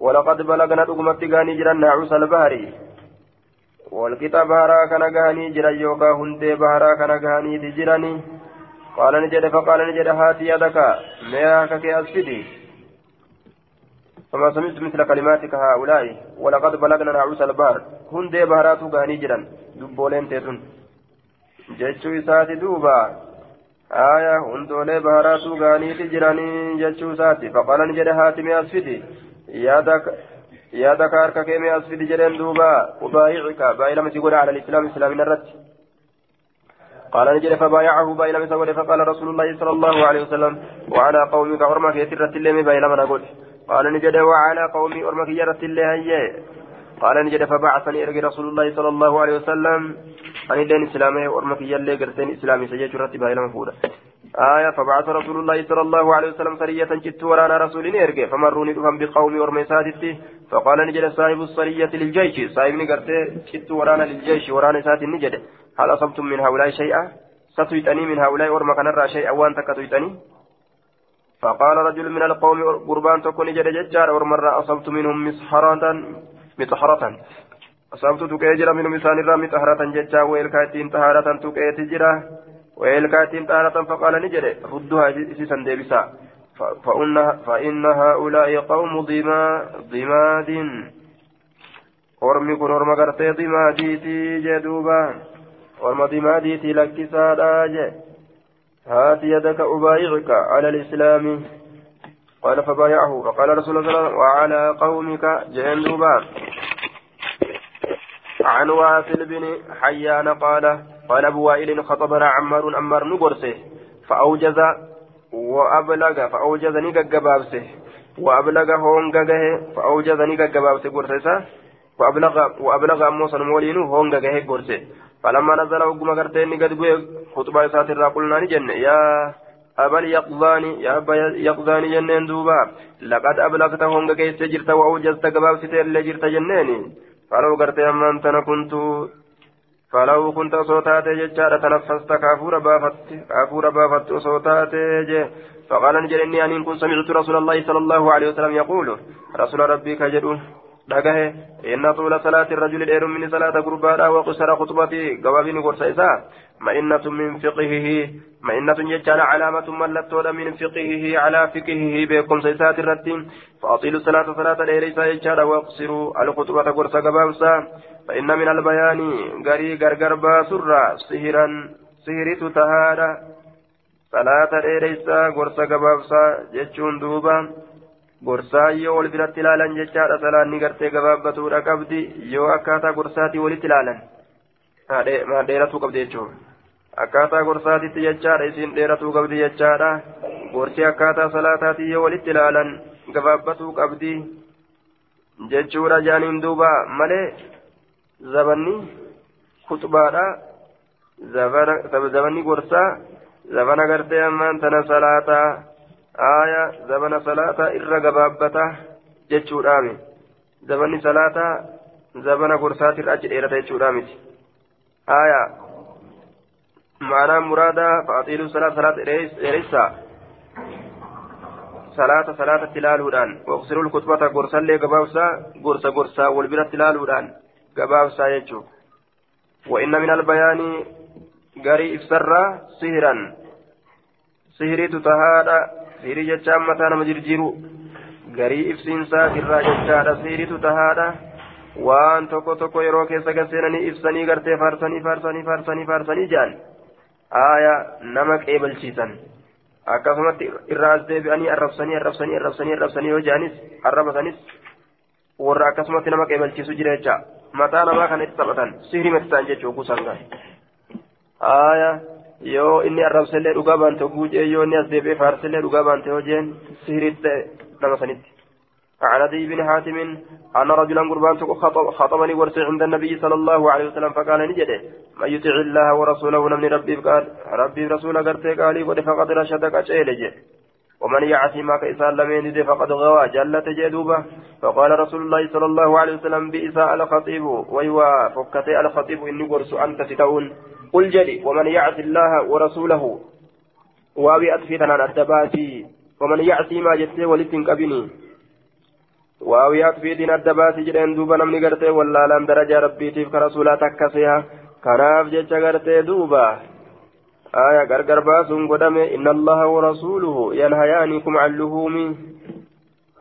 ولقد بلغنا دغمت غاني جرا نعوس البحر والكتاب بهرا كان غاني جرا يوكا هندي بهرا كان غاني قال نجد فقال نجد هاتي يدك. مياك كي أسفدي فما سمعت مثل كلماتك هؤلاء. ولقد بلغنا نعوس البحر. هندي بهرات غاني جرا دبولين تيتون. جتشو إساتي دوبا. آية هندولي بهراتو غانيتي جراني جتشو ساتي. فقال نجد هاتمي أسفدي يادك يادك أركك مي أسفدي جرين دوبا. أبايعك. بايلة مسيقول على الإسلام إسلام نرد. قال نجد فبايعه بايلة مسيقول فقال رسول الله صلى الله عليه وسلم وعلى قومك أرمك يترت اللي بايلة من أقول قال نجد وعلى قومي أرمك يرت اللي هي قال نجد فبعثني إرقي رسول الله صلى الله عليه وسلم. أن الدين إسلامي ورمك يلي قرتين إسلامي سجيج رتبا إلى مفودة آية فبعث رسول الله صلى الله عليه وسلم سرية جت ورانا رسول إرقي فمروني دفن بقوم ورميساتي فقال نجد صاحب السرية للجيش. صاحب نقرتي جت ورانا للجيش ورانا سات نجد هل أصبتم من هؤلاء شيئا؟ ستويتني من هؤلاء ورمك نرى شيئا وأنت كتويتني فقال رجل من القوم قربان تكون جد ججار ورمر أصبت منهم مسحرة مطهرة. أصابت تكيجر من مسان الرام طهرة ججا ويلكاتين طهارة تكيتجرا ويلكاتين طهارة فقال نجد. ردها سيسا ديبسا. فإن, هؤلاء قوم ضما ضماد. ormi kun orma gartee dimaadiiti jedhuuba orma dimaadiiti lakkisaadha je haati yadaka ubaayicuka ala lislaami قال فبايعه فقال رسول الله صلى الله عليه وسلم وعلى قومك جهن دوبا عن واصل بن حيان قال قال أبو وائل خطبنا عمار عمار نقرسه فأوجز وأبلغ فأوجز نقبابسه وأبلغ هونغه فأوجز نقبابسه قرسه وأبلغ وأبلغ موسى مولين هونغه قرسه فلما نزل وقم قرتين قد خطبة ساتر قلنا نجن يا أبا يقظاني يا أبا يقظاني جنين دوبا لقد أبلغت هونغ كيس جرت وأوجزت قبابسة اللي جرت جنيني. فلو قرت أما أنت كنت فلو كنت صوتات ججارة تنفست كافور بافت كافور بافت صوتات فقال نجل إني أن كنت سمعت رسول الله صلى الله عليه وسلم يقول رسول ربي كجدون dhagahe inna tuula salaati rajuli dheerumminni salaata gurbaadha waqusara khutbati gabaabini gorsa isaa ma'innatun min fiqihihi ma'innatun jechaadha calaamatun mallattoodha min fiqihihi calaa fiqihihi beekumsa isaati irratti faaxilu salaata salaata dheereysaa jechaadha waqsiruu alkhutbata gorsa gabaabsa فإن من البيان غري غرغر باسرة سهرا سهرت تهادا صلاة ديريسا غرسا غبابسا جتشون دوبا gorsaa yoo wal biratti ilaalan jechaadha salaanni gartee gabaabbatuudha qabdi yoo akkaataa gorsaatii walitti ilaalan dheeratuu qabdi jechuudha akkaataa gorsaatitti jechaadha isiin dheeratuu qabdi jechaadha gorsi akkaataa salaataatii yoo walitti ilaalan gabaabbatuu qabdi jechuudha jaaniin duuba malee zabanni kutubaadha zabanni gorsaa zabana gartee ammaan tana salaataa. Aya zabana salaata irra gabaabbata jechuudhaami zabanni salaata zabana gorsaatirra achi dheerata jechuudha miti aya maanaa muraada faaxiiluu salaata salaata dheereysa salaata salaatatti ilaaluudhaan waqsirul kutbata gorsallee gabaabsaa gorsa gorsaa wal biratti ilaaluudhaan gabaabsaa jechuu وإن من البيان غري إفسرا سهرا سهري تتهادى sihirii jechaan mataa nama jirjiru garii ibsiinsaa irraa jechaadha sihiritu tahaadha waan tokko tokko yeroo keessa gaseenanii ibsanii gartee faarsanii faarsanii faarsanii faarsanii jedhan aaya nama qeebalchiisan akkasumatti irraa as deebi'anii arrabsanii arrabsanii arrabsanii arrabsanii yoo jedhanis arraba sanis warra akkasumatti nama qeebalchiisu jira jecha mataa namaa kan itti taphatan sihrii mati ta'an jechuu kuusan gaa aya yoo inni arrabsellee dhugaa baante guujee yoo inni as deebi'ee faarsellee dhugaa baante hojeen sihrii ta'e nama sanitti. عن ابي بن حاتم ان رجلا قربان خطب خطبني ورسي عند النبي صلى الله عليه وسلم فقال نجده من يطع الله ورسوله نمن ربي قال ربي رسول قرتي قال فقد رشدك اشيلج ومن يعصي ما كإسان لم يند فقد غوى جلة جدوبة فقال رسول الله صلى الله عليه وسلم بإساء الخطيب ويوا فكتي الخطيب إني قرس أنت ستون قل جلي ومن يعصي الله ورسوله وابي أطفيتنا الدباتي ومن يعصي ما جتي ولتن كبني waawi akfiitiin adda baasii jedheen duuba namni gartee wallaalaan darajaa rabbiitiif ka rasuulaa takkasiha kanaaf jecha gartee duuba aya gargar baasuun godhame inna allaha warasuuluhu yanhayaanikum an luhuumi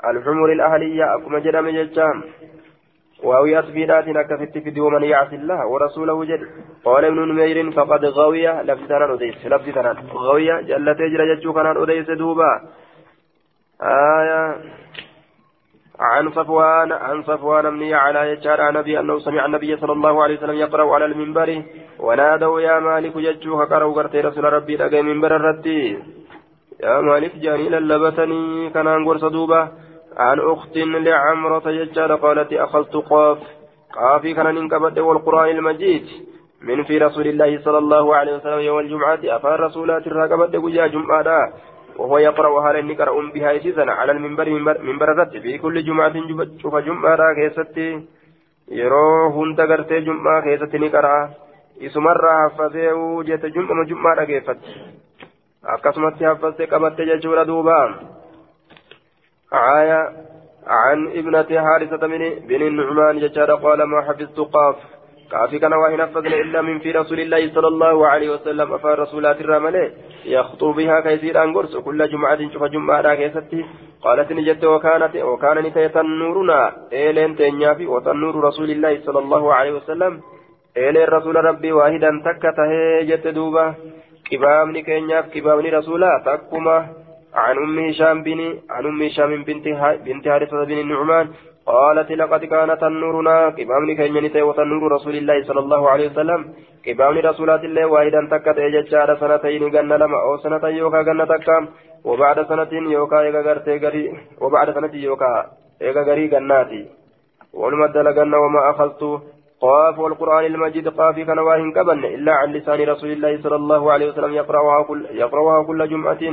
alxumuri alahliya akkuma jedhame jecha واوي أصفيدات أكفت في ومن يعص الله ورسوله جل. قال ابن نمير فقد غوية. لفظ أديس لفظ غوية؟ جلت يجرى جتشو كان أديس دوبا. آية. عن صفوان عن صفوان بن على يجار نبي أنه سمع النبي صلى الله عليه وسلم يقرأ على المنبر. ونادوا يا مالك ججوها قرأوا قرتي رسول ربي لقى منبر الردي يا مالك جاني للبتني. كان أنقر صدوبة عن أخت لعمرة يجار قالت أخذت قاف. قافي كان ننكبت والقرآن المجيد. من في رسول الله صلى الله عليه وسلم يوم الجمعة أفار رسولات الرقبة وجاء جمعة وهو يقرأ هل إني قرأ بها يسيسنا على المنبر منبر الرد في كل جمعة شوف جمعة كيستي. yeroo hunda gartee jum'aa keessatti ni qara'a isumarraa haffasee jette jum'ama jum'aa dhageeffatti akkasumatti haffastee qabatte jechuudha عاية عن ابنة حارثة بن النعمان جشار قال ما حفظت قاف. كافي كان وإن نفذنا إلا من في رسول الله صلى الله عليه وسلم. أفار رسولات الرملة يخطو بها كيسير أنقرس كل جمعة شوف جمعة راكيستي قالت نجت وكانت وكان نتي تنورنا إيلين تنيافي وتنور رسول الله صلى الله عليه وسلم. إيلين رسول ربي واحدا تكته جت دوبة كبامني كينياف كبامني رسولا تكما عن أم هشام بن عن أم هشام بنت بنت حارثة بن النعمان قالت لقد كان تنورنا قبامني كينيتي وتنور رسول الله صلى الله عليه وسلم. قبامني رسولات الله واحدا تكت اججار سنتين غن لما أو سنة يوكا غن تكام وبعد سنة يوكا ايغا غرتي غري وبعد سنة يوكا ايغا غري غناتي. والمد لغن وما أخذت. قاف والقرآن المجيد قافي كان واهن كبن إلا عن لسان رسول الله صلى الله عليه وسلم يقرأها كل, يقرأها كل جمعة.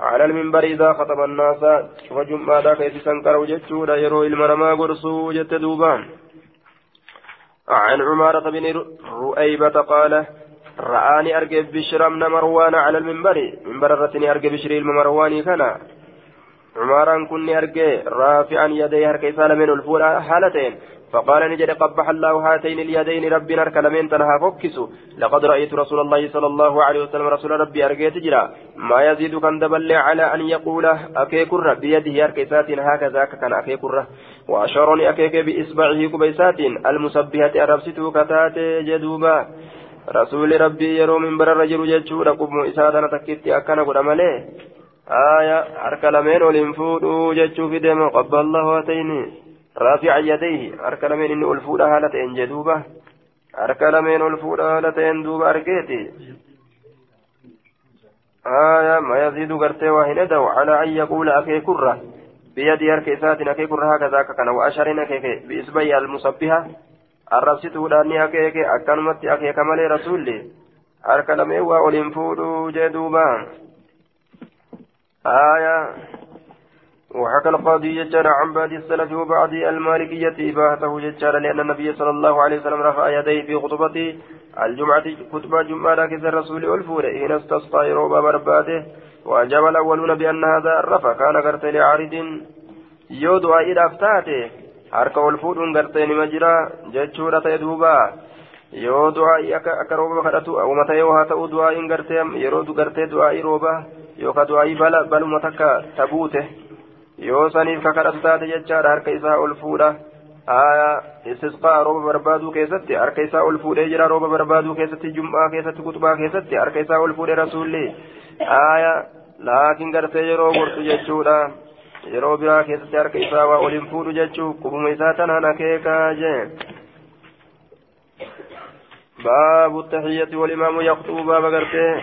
على المنبر إذا خطب الناس شوف جمعة ذاك يتسنكر وجدتودا يرو المرمى قرصو جت دوبان. عن عمارة بن رؤيبة قال رآني أرجع بشر من مروان على المنبر. منبر الرتني أرجع بشر المرواني كان. عمارا كني أرجع رافعا يديه هركيسان من الفول حالتين. فقال نجد قبح الله هاتين اليدين ربنا الكلمين تنها فكسوا لقد رأيت رسول الله صلى الله عليه وسلم رسول ربي أرقيت جرا. ما يزيد كان دبل على أن يقول أكيكر بيده أركيسات هكذا كان أكيكر وأشارني أكيك بإصبعه كبيسات المسبحة أربسته كتات جدوبا. رسول ربي يرو من بر الرجل ججور قم إسادنا تكتي أكنا قد ملي آية أركلمين ولنفودوا ججو في دم قبل الله هاتين. رافع يديه. أركل من إن ألفود هالة إن جدوبة. أركل من ألفود هالة إن دوبة أركيتي. آية ما يزيد قرتي وهندو على أن يقول أكي كرة. بيد أركيسات أكي كرة هكذا كان وأشر أكي بإسبي المصبحة. الرسيته لأني أكي أكنمت أكي كمالي رسولي. أركل من وأولين جدوبة. آية وحكى القاضي ججار عن بعض السلف وبعض المالكية إباحته ججار لأن النبي صلى الله عليه وسلم رفع يديه في خطبة الجمعة خطبة جمعة كذا الرسول والفور حين استسقى روبا برباده وأجاب الأولون بأن هذا الرفع كان قرت لعارض يود إلى أفتاته harka ol fuudhuun gartee nima jira jechuudha ta'e duuba yoo du'aa'ii akka rooba kadhatu uuma ta'ee haa ta'u du'aa'iin gartee yeroo gartee du'aa'ii rooba barbaaduu keessatti harka isaa ol fuudhee jira rooba barbaaduu keessatti jum'aa keessatti kutubaa keessatti harka isaa ol fuudhee rasuulli aya laakiin gartee yeroo gortu jechuudha yeroo biraa keessatti harka isaa waa oliin fuudhu jechuu qubuma isaa tanaan akeekaa jee باب التحية والإمام يخطب باب قرته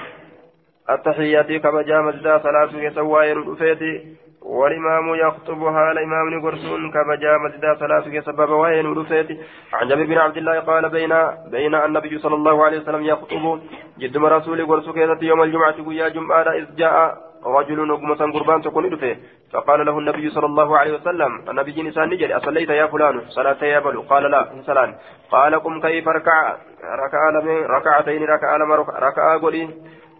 التحية كما جاء مسجد صلاة يسوى رفيتي والإمام يخطبها الإمام نقرسون كما جاء مسجد صلاة سبب وين رفيتي عن جابر بن عبد الله قال بين بين النبي صلى الله عليه وسلم يخطب جد رسول قرسو يوم الجمعة ويا جمعة إذ جاء رجل نقم قربان تكون رفيه فقال له النبي صلى الله عليه وسلم النبي نسان نجري أصليت يا فلان؟ صلاة يا بلو. قال لا سلام قال قم كيف ركع ركع ركعتين ركع ركع قولي.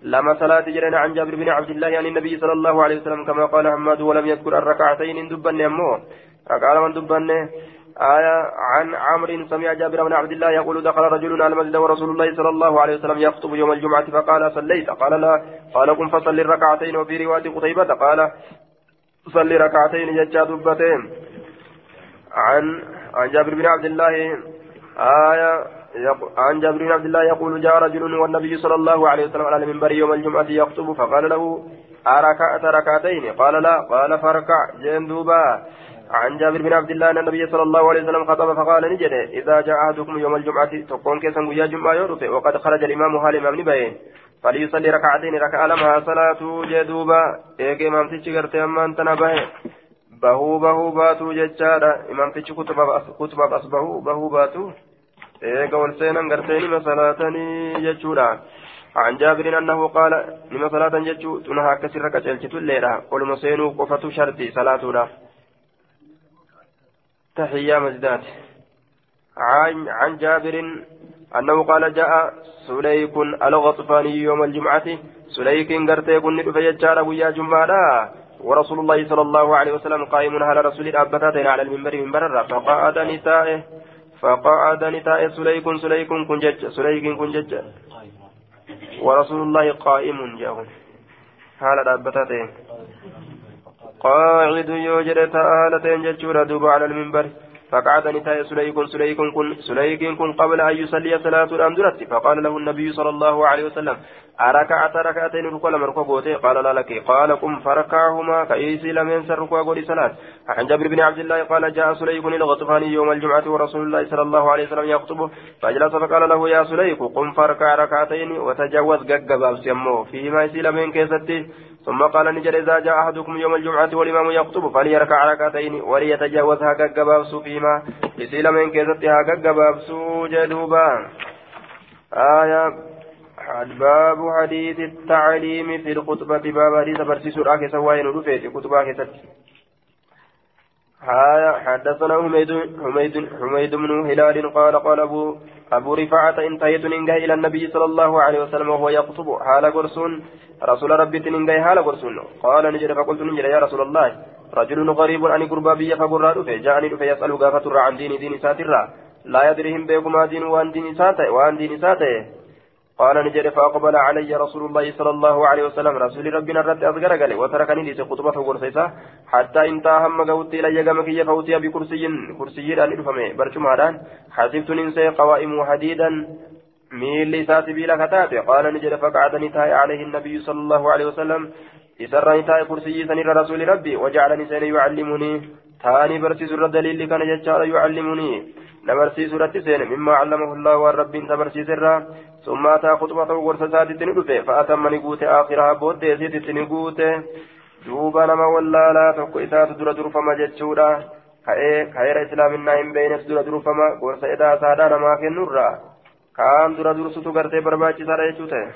لما صلاة جرينا عن جابر بن عبد الله يعني النبي صلى الله عليه وسلم كما قال حماد ولم يذكر الركعتين دبن يمو ركع من دبن آية عن عمرو سمع جابر بن عبد الله يقول دخل رجل على المسجد ورسول الله صلى الله عليه وسلم يخطب يوم الجمعة فقال صليت. قال لا. قال قم فصل الركعتين وفي رواية قتيبة. قال صل ركعتين ججا دبتين. عن عن جابر بن عبد الله. آية عن جابر بن عبد الله يقول جاء رجل والنبي صلى الله عليه وسلم على المنبر يوم الجمعة يخطب فقال له أركعت ركعتين؟ قال لا. قال فركع جندوبا عن جابر بن عبد الله أن النبي صلى الله عليه وسلم خطب فقال نجد. إذا جاء أحدكم يوم الجمعة تقون كيسا ويا جمعة يرفع وقد خرج الإمام هال الإمام نبين فليصلي ركعتين. ركع لما صلاة جدوبا إيك إمام قرتي أما أنت نبه bahuu baatuu jechaadha imamtichi kutubaaf as bahuu bahuu baatuu eega ol seenan gartee nima salaatanii jechuudha عن جابر أنه قال لما صلاة جتشو تنهى كسر كتلت الليلة قل مسينو قفة شرطي صلاة تحية مزدات عن, عن جابر أنه قال جاء سليك الغطفاني يوم الجمعة سليك قرتي كن فيجار ويا جمعة ورسول الله صلى الله عليه وسلم قائم على رسول الأبتاتين على المنبر من برر فقعد نسائه فقعد نسائه سليك سليك كن جج سليك كن ورسول الله قائم جاء حال الأبتاتين قاعد يوجد تآلتين ججورا دوب على المنبر. فقعد نتاي سليك سليك كن سليك كن قبل أن يصلي صلاة الأمدرة فقال له النبي صلى الله عليه وسلم أركعت ركعتين ركوع مركوع قال لا لك. قال قم فركعهما كأيسي لم ينسى ركوع قولي صلاة. عن جابر بن عبد الله قال جاء سليك الغطفاني يوم الجمعة ورسول الله صلى الله عليه وسلم يخطب فجلس فقال له يا سليك قم فركع ركعتين. وتجاوز ققباب سيمو فيما يسي لم ينكسرتي ثم قال نجد إذا جاء أحدكم يوم الجمعة والإمام يخطب فليركع ركعتين وليتجاوزها كجبابس فيما يسيل من كيستها كجبابس جدوبا. آية باب حديث التعليم في الخطبة. باب حديث برسيس الآخر سواين رفيت خطبة كتت حدثنا حميد حميد حميد بن هلال قال قال أبو أبو رفاعة انتهيت ننجه إلى النبي صلى الله عليه وسلم وهو يخطب حال قرسون رسول ربي تنجه حال قرسون قال نجد فقلت نجد يا رسول الله رجل غريب عن قربا بي فقرا دفه جاءني دفه يسأل غافة عن دين دين ساترا لا يدريهم بيكما دين وان دين ساته وان دين ساته. قال نجد فأقبل علي رسول الله صلى الله عليه وسلم. رسول ربنا الرد أصغر قال وتركني ليس خطبة قرصيسا حتى انتهى هم قوت إلي قمك فوتي بكرسي كرسي. أن إرفمي برشم هذان حسبت ننسي قوائم حديدا ميل لسات بلا كتاب. قال نجد فقعدني تاي عليه النبي صلى الله عليه وسلم. إسرني تاي كرسي سنير رسول ربي. وجعلني سني يعلمني. تاني برسي سر الدليل كان يجعل يعلمني. نبرسي سورة سين. مما علمه الله والرب. تبرسي سرا. ثم أتى خطبة ورث سادت ندفه فأتم نقوت آخرها بود يزيد نقوت دوبا نما ولا لا تكو إسات در در فما جتشورا خير إسلام النائم بين در در فما ورث إذا سادا نما في النورا كان در در ستو غرتي برباچي سارا يچوته